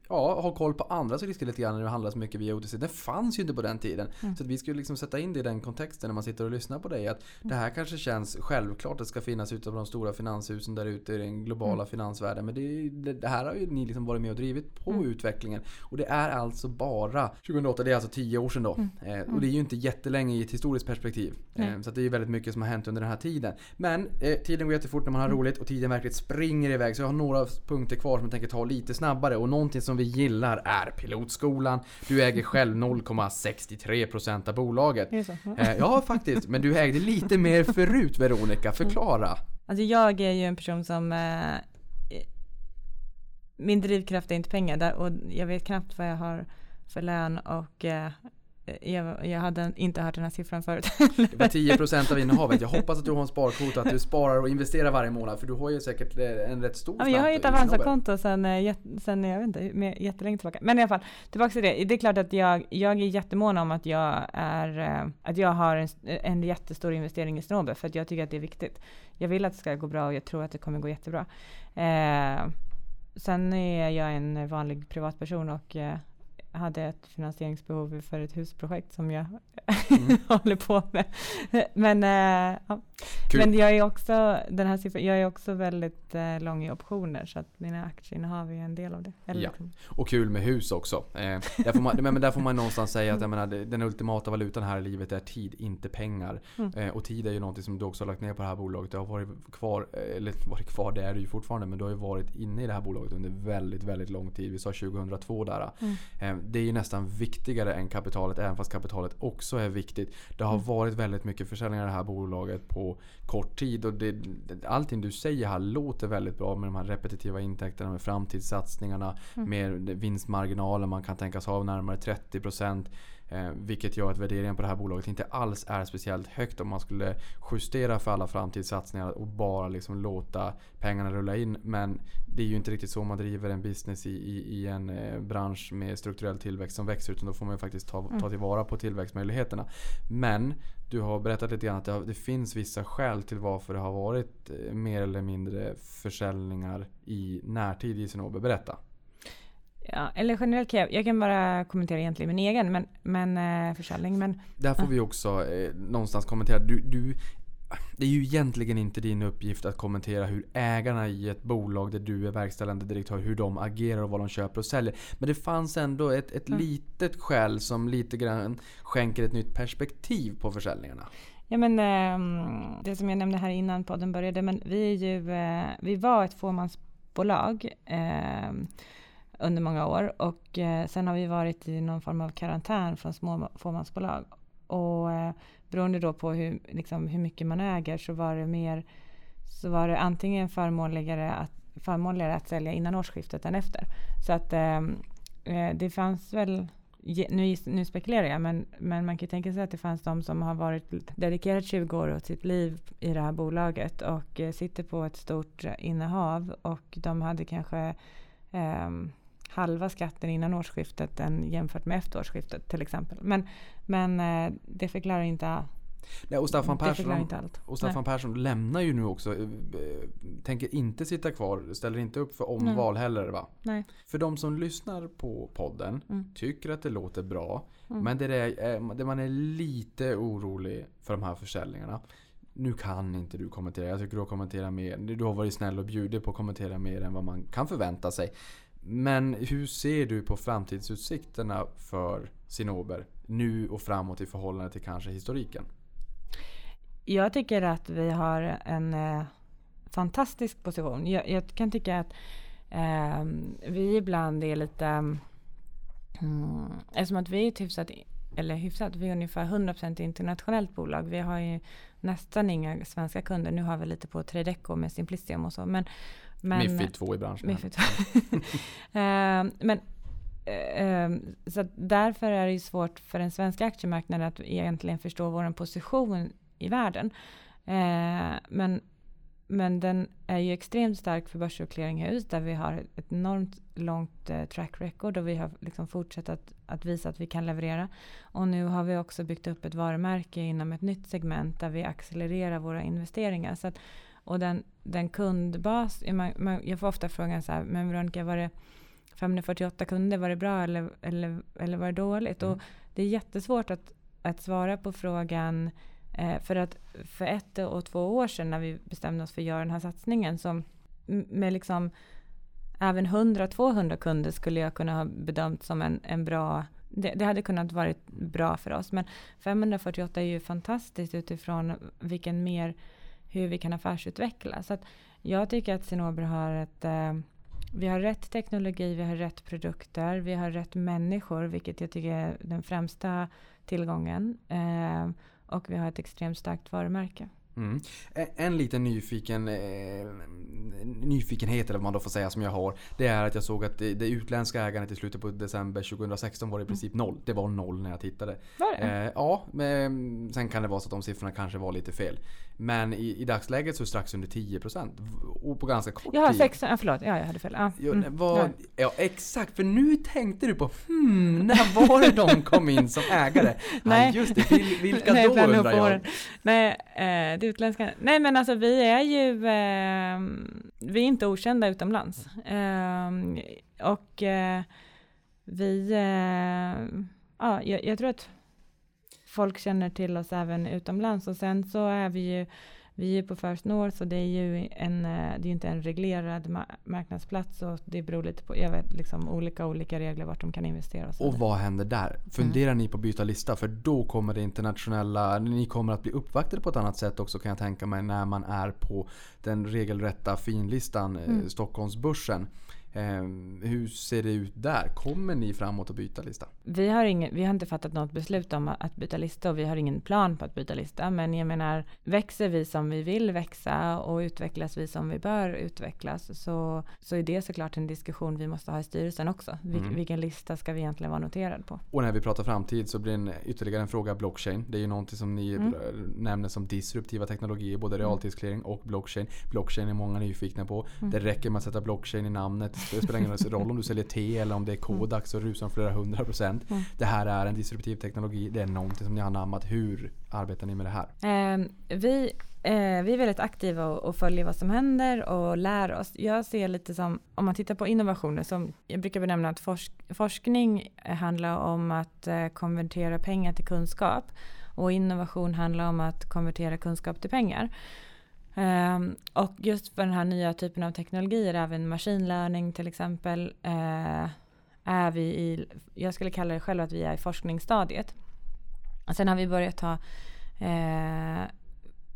ja, ha koll på andras risker lite grann när det handlar så mycket via OTC. Det fanns ju inte på den tiden. Mm. Så att vi skulle liksom sätta in det i den kontexten när man sitter och lyssnar på dig. Att det här kanske känns självklart att det ska finnas utav de stora finanshusen där ute i den globala mm. finansvärlden. Men det, det, här har ju ni liksom varit med och drivit på mm. utvecklingen. Och det är alltså bara 2008, det är alltså 10 år sedan då. Eh, och det är ju inte jättelänge i ett historiskt perspektiv. Eh, så det är ju väldigt mycket som har hänt under den här tiden. Men eh, tiden går jättefort när man har roligt och tiden verkligen springer iväg. Så jag har några punkter kvar som jag tänker ta lite snabbare. Och någonting som vi gillar är pilotskolan. Du äger själv 0,63% av bolaget. Eh, ja, faktiskt. Men du ägde lite mer förut, Veronica. Förklara. Alltså jag är ju en person som... Eh, min drivkraft är inte pengar där, och jag vet knappt vad jag har för lön och eh, jag, jag hade inte hört den här siffran förut. Det var 10% av innehavet. Jag hoppas att du har en sparkvot att du sparar och investerar varje månad för du har ju säkert eh, en rätt stor men jag har ju ett slant. Avanza-konto sen, eh, sen, jag vet inte, med- jättelänge tillbaka. Men i alla fall, tillbaka till det. Det är klart att jag, jag är jättemån om att jag är, eh, att jag har en, en jättestor investering i Snowber för att jag tycker att det är viktigt. Jag vill att det ska gå bra och jag tror att det kommer gå jättebra. Eh, sen är jag en vanlig privatperson och eh, hade ett finansieringsbehov för ett husprojekt som jag håller på med. Men, eh, ja. Men jag är också, den här siffran, jag är också väldigt eh, lång i optioner så att mina aktieinnehav är en del av det. Eller Ja. liksom- Och kul med hus också. Eh, där, får man, men där får man någonstans säga att jag menar, den ultimata valutan här i livet är tid, inte pengar. Mm. Eh, och tid är ju någonting som du också har lagt ner på det här bolaget. Det har varit kvar, eh, eller varit kvar, det är det ju fortfarande, men du har ju varit inne i det här bolaget under väldigt, väldigt lång tid. Vi sa 2002 där. Mm. Eh, det är ju nästan viktigare än kapitalet, även fast kapitalet också är viktigt. Det har Mm. varit väldigt mycket försäljningar i det här bolaget på kort tid. Och det, allting du säger här låter väldigt bra med de här repetitiva intäkterna, med framtidssatsningarna, Mm. med vinstmarginaler man kan tänkas ha av närmare 30%. Eh, vilket gör att värderingen på det här bolaget inte alls är speciellt högt om man skulle justera för alla framtidssatsningar och bara liksom låta pengarna rulla in. Men det är ju inte riktigt så man driver en business i, i, i en eh, bransch med strukturell tillväxt som växer utan då får man ju faktiskt ta, ta tillvara på tillväxtmöjligheterna. Men du har berättat lite grann att det, har, det finns vissa skäl till varför det har varit eh, mer eller mindre försäljningar i närtid i Sinobe. Berätta. Ja, eller generellt kan jag, jag kan bara kommentera egentligen min egen men, men eh, försäljning. Men Där får vi också eh, någonstans kommentera. Du, du, det är ju egentligen inte din uppgift att kommentera hur ägarna i ett bolag där du är verkställande direktör, hur de agerar och vad de köper och säljer. Men det fanns ändå ett, ett litet skäl som lite grann skänker ett nytt perspektiv på försäljningarna. Ja men ehm, det som jag nämnde här innan podden började, men vi är ju, eh, vi var ett fåmansbolag ehm, under många år och eh, sen har vi varit i någon form av karantän från små fåmansbolag. Och eh, beroende då på hur, liksom, hur mycket man äger så var det mer, så var det antingen förmånligare att, förmånligare att sälja innan årsskiftet än efter. Så att ehm, eh, det fanns väl nu, nu spekulerar jag, men, men man kan ju tänka sig att det fanns de som har varit dedikerat 20 år åt sitt liv i det här bolaget och eh, sitter på ett stort eh, innehav och de hade kanske ehm, halva skatten innan årsskiftet än jämfört med efter årsskiftet till exempel. Men, men eh, det förklarar inte, Nej, och Staffan Persson, förklarar inte allt. och Staffan Persson lämnar ju nu också. eh, Tänker inte sitta kvar, ställer inte upp för omval heller va? Nej. För de som lyssnar på podden Mm. tycker att det låter bra. Men det är, eh, det man är lite orolig för de här försäljningarna. Nu kan inte du kommentera. Jag tycker du har kommenterat mer. Du har varit snäll och bjudit på att kommentera mer än vad man kan förvänta sig. Men hur ser du på framtidsutsikterna för Sinober nu och framåt i förhållande till kanske historiken? Jag tycker att vi har en eh, fantastisk position. Jag, jag kan tycka att eh, vi ibland är lite... Mm, eftersom att vi är ett hyfsat, eller hyfsat, vi är ungefär 100% internationellt bolag. Vi har ju nästan inga svenska kunder. Nu har vi lite på Tradeco med Simplicium och så. Men, men, Mifid 2 i branschen. Mifid. Eh, men eh, eh, så därför är det ju svårt för den svenska aktiemarknaden att egentligen förstå vår position i världen. Men, men den är ju extremt stark för börs och clearinghus där vi har ett enormt långt track record och vi har liksom fortsatt att, att visa att vi kan leverera. Och nu har vi också byggt upp ett varumärke inom ett nytt segment där vi accelererar våra investeringar. Så att, och den, den kundbas, man, man, jag får ofta frågan så här, men Veronica var det 548 kunder, var det bra eller, eller, eller var det dåligt? Och det är jättesvårt att, att svara på frågan eh, för att för ett och två år sedan när vi bestämde oss för att göra den här satsningen så m- med liksom även 100-200 kunder skulle jag kunna ha bedömt som en, en bra det, det hade kunnat varit bra för oss men 548 är ju fantastiskt utifrån vilken mer hur vi kan affärsutveckla. Så jag tycker att Cinnober har ett eh, vi har rätt teknologi, vi har rätt produkter, vi har rätt människor, vilket jag tycker är den främsta tillgången. Eh, och vi har ett extremt starkt varumärke. Mm. En, en liten nyfiken, eh, nyfikenhet eller vad man då får säga som jag har. Det är att jag såg att det, det utländska ägandet i slutet på december 2016 var i princip noll. Det var noll när jag tittade. Var det? Eh, ja, men sen kan det vara så att de siffrorna kanske var lite fel. Men i, i dagsläget så är det strax under 10% och på ganska kort Jaha, tid. 16, ja, förlåt. Ja, jag hade fel. Ja, mm, vad, ja. ja exakt, för nu tänkte du på hmm, när var det de kom in som ägare? Nej. Ja, just det, Vil, vilka Nej, då undrar jag? Nej, eh, det utländska. Nej, men alltså vi är ju, eh, vi är inte okända utomlands. Eh, och vi, eh, ja, jag, jag tror att folk känner till oss även utomlands och sen så är vi ju vi är på First North så det är ju en, eh, det är inte en reglerad ma- marknadsplats och det beror lite på, jag vet liksom olika olika regler vart de kan investera och Och vad händer där? Funderar ni på att byta lista? För då kommer det internationella, ni kommer att bli uppvaktade på ett annat sätt också kan jag tänka mig när man är på den regelrätta finlistan, eh, Stockholmsbörsen. Eh, hur ser det ut där? Kommer ni framåt att byta lista? Vi har, ingen, vi har inte fattat något beslut om att byta lista och vi har ingen plan på att byta lista. Men jag menar, växer vi som vi vill växa och utvecklas vi som vi bör utvecklas så, så är det såklart en diskussion vi måste ha i styrelsen också. Vil, Vilken lista ska vi egentligen vara noterad på? Och när vi pratar framtid så blir en, ytterligare en fråga blockchain. Det är ju någonting som ni Mm. nämner som disruptiva teknologier, både realtidsclearing och blockchain. Blockchain är många nyfikna på. Mm. Det räcker med att sätta blockchain i namnet. Det spelar ingen roll om du säljer te eller om det är Kodak så rusar de flera hundra procent. Mm. Det här är en disruptiv teknologi. Det är någonting som ni har anammat. Hur arbetar ni med det här? Eh, vi, eh, vi är väldigt aktiva och, och följer vad som händer och lär oss. Jag ser lite som, om man tittar på innovationer, som jag brukar benämna att forsk, forskning handlar om att eh, konvertera pengar till kunskap och innovation handlar om att konvertera kunskap till pengar. Um, och just för den här nya typen av teknologier, även machine learning till exempel, uh, är vi i, jag skulle kalla det själv att vi är i forskningsstadiet. Och sen har vi börjat ha uh, eh,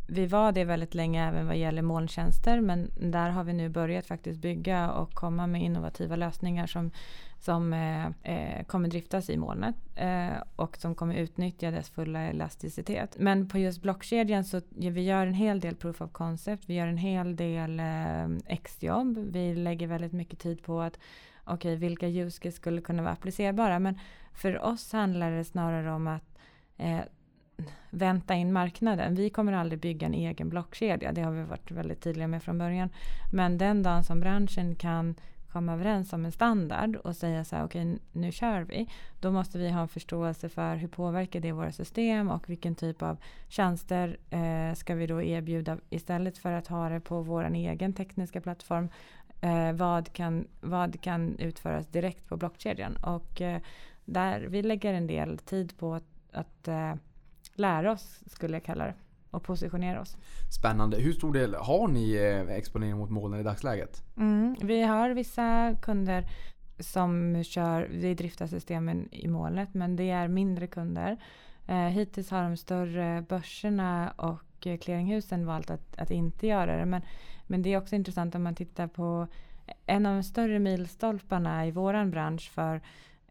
vi var det väldigt länge även vad gäller molntjänster men där har vi nu börjat faktiskt bygga och komma med innovativa lösningar som, som eh, eh, kommer driftas i molnet eh, och som kommer utnyttja dess fulla elasticitet. Men på just blockkedjan så ja, vi gör en hel del proof of concept, vi gör en hel del eh, exjobb, vi lägger väldigt mycket tid på att okej, vilka use skulle kunna vara applicerbara men för oss handlar det snarare om att eh, vänta in marknaden. Vi kommer aldrig bygga en egen blockkedja. Det har vi varit väldigt tydliga med från början. Men den dagen som branschen kan komma överens om en standard och säga så här, okej nu kör vi. Då måste vi ha en förståelse för hur påverkar det våra system och vilken typ av tjänster eh, ska vi då erbjuda istället för att ha det på vår egen tekniska plattform. Eh, vad, kan, vad kan utföras direkt på blockkedjan? Och eh, där vi lägger en del tid på att, att eh, lära oss, skulle jag kalla det, och positionera oss. Spännande. Hur stor del har ni eh, exponering mot molnen i dagsläget? Mm, vi har vissa kunder som kör, vi driftar systemen i molnet, men det är mindre kunder. Eh, hittills har de större börserna och eh, clearinghusen valt att, att inte göra det. Men, men det är också intressant om man tittar på en av de större milstolparna i våran bransch för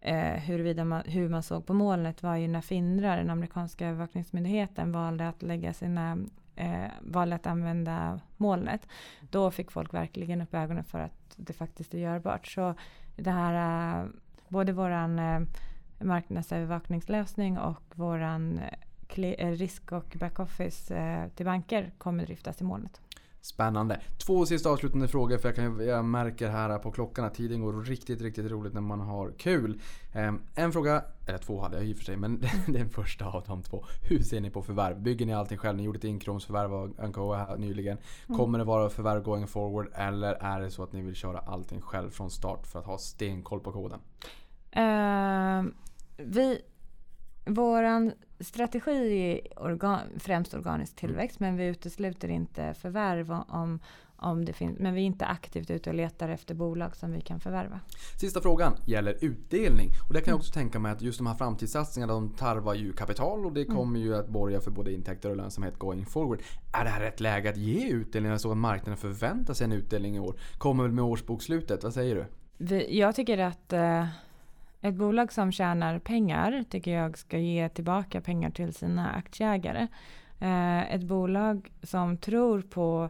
eh, huruvida man, hur man såg på molnet var ju när Findra, den amerikanska övervakningsmyndigheten, valde att lägga sina eh, valde att använda molnet. Då fick folk verkligen upp ögonen för att det faktiskt är görbart. Så det här, eh, både våran eh, marknadsövervakningslösning och våran eh, eh risk och backoffice eh, till banker kommer driftas i molnet. Spännande. Två sista avslutande frågor för jag, kan, jag märker här på klockan att tiden går riktigt, riktigt roligt när man har kul. Ehm, en fråga, eller två hade jag i och för sig, men den första av de två. Hur ser ni på förvärv? Bygger ni allting själv? Ni gjorde ett inkromsförvärv av Ancoa nyligen. Kommer det vara förvärv going forward eller är det så att ni vill köra allting själv från start för att ha stenkoll på koden? Eh, vi, våran strategi är organ, främst organisk tillväxt men vi utesluter inte förvärv om, om det finns. Men vi är inte aktivt ute och letar efter bolag som vi kan förvärva. Sista frågan gäller utdelning. Och där kan jag också tänka mig att just de här framtidssatsningarna de tarvar ju kapital och det kommer ju att borga för både intäkter och lönsamhet going forward. Är det här rätt läge att ge utdelning? Jag såg att marknaden förväntar sig en utdelning i år. Kommer väl med årsbokslutet, vad säger du? Jag tycker att eh, ett bolag som tjänar pengar tycker jag ska ge tillbaka pengar till sina aktieägare. Eh, ett bolag som tror på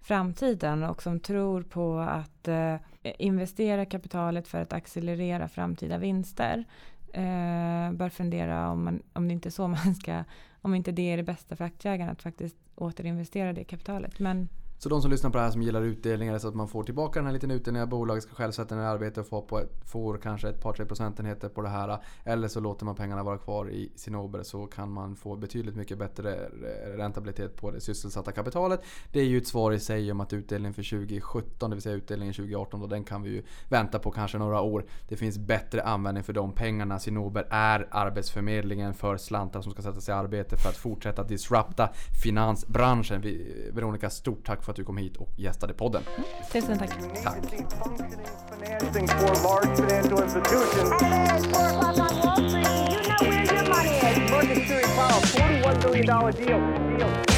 framtiden och som tror på att eh, investera kapitalet för att accelerera framtida vinster eh, bör fundera om, man, om det inte är så man ska, om inte det är det bästa för aktieägarna att faktiskt återinvestera det kapitalet. Men så de som lyssnar på det här som gillar utdelningar så att man får tillbaka den här liten utdelningen, bolaget ska själv sätta ner arbete och få på ett, får kanske ett par tre procentenheter på det här. Eller så låter man pengarna vara kvar i Cinnober så kan man få betydligt mycket bättre räntabilitet på det sysselsatta kapitalet. Det är ju ett svar i sig om att utdelningen för 2017, det vill säga utdelningen 2018, då, den kan vi ju vänta på kanske några år. Det finns bättre användning för de pengarna. Cinnober är arbetsförmedlingen för slantar som ska sättas i arbete för att fortsätta disrupta finansbranschen. Vi- Veronica, stort tack för att du kom hit och gästade podden. tusen tack. You need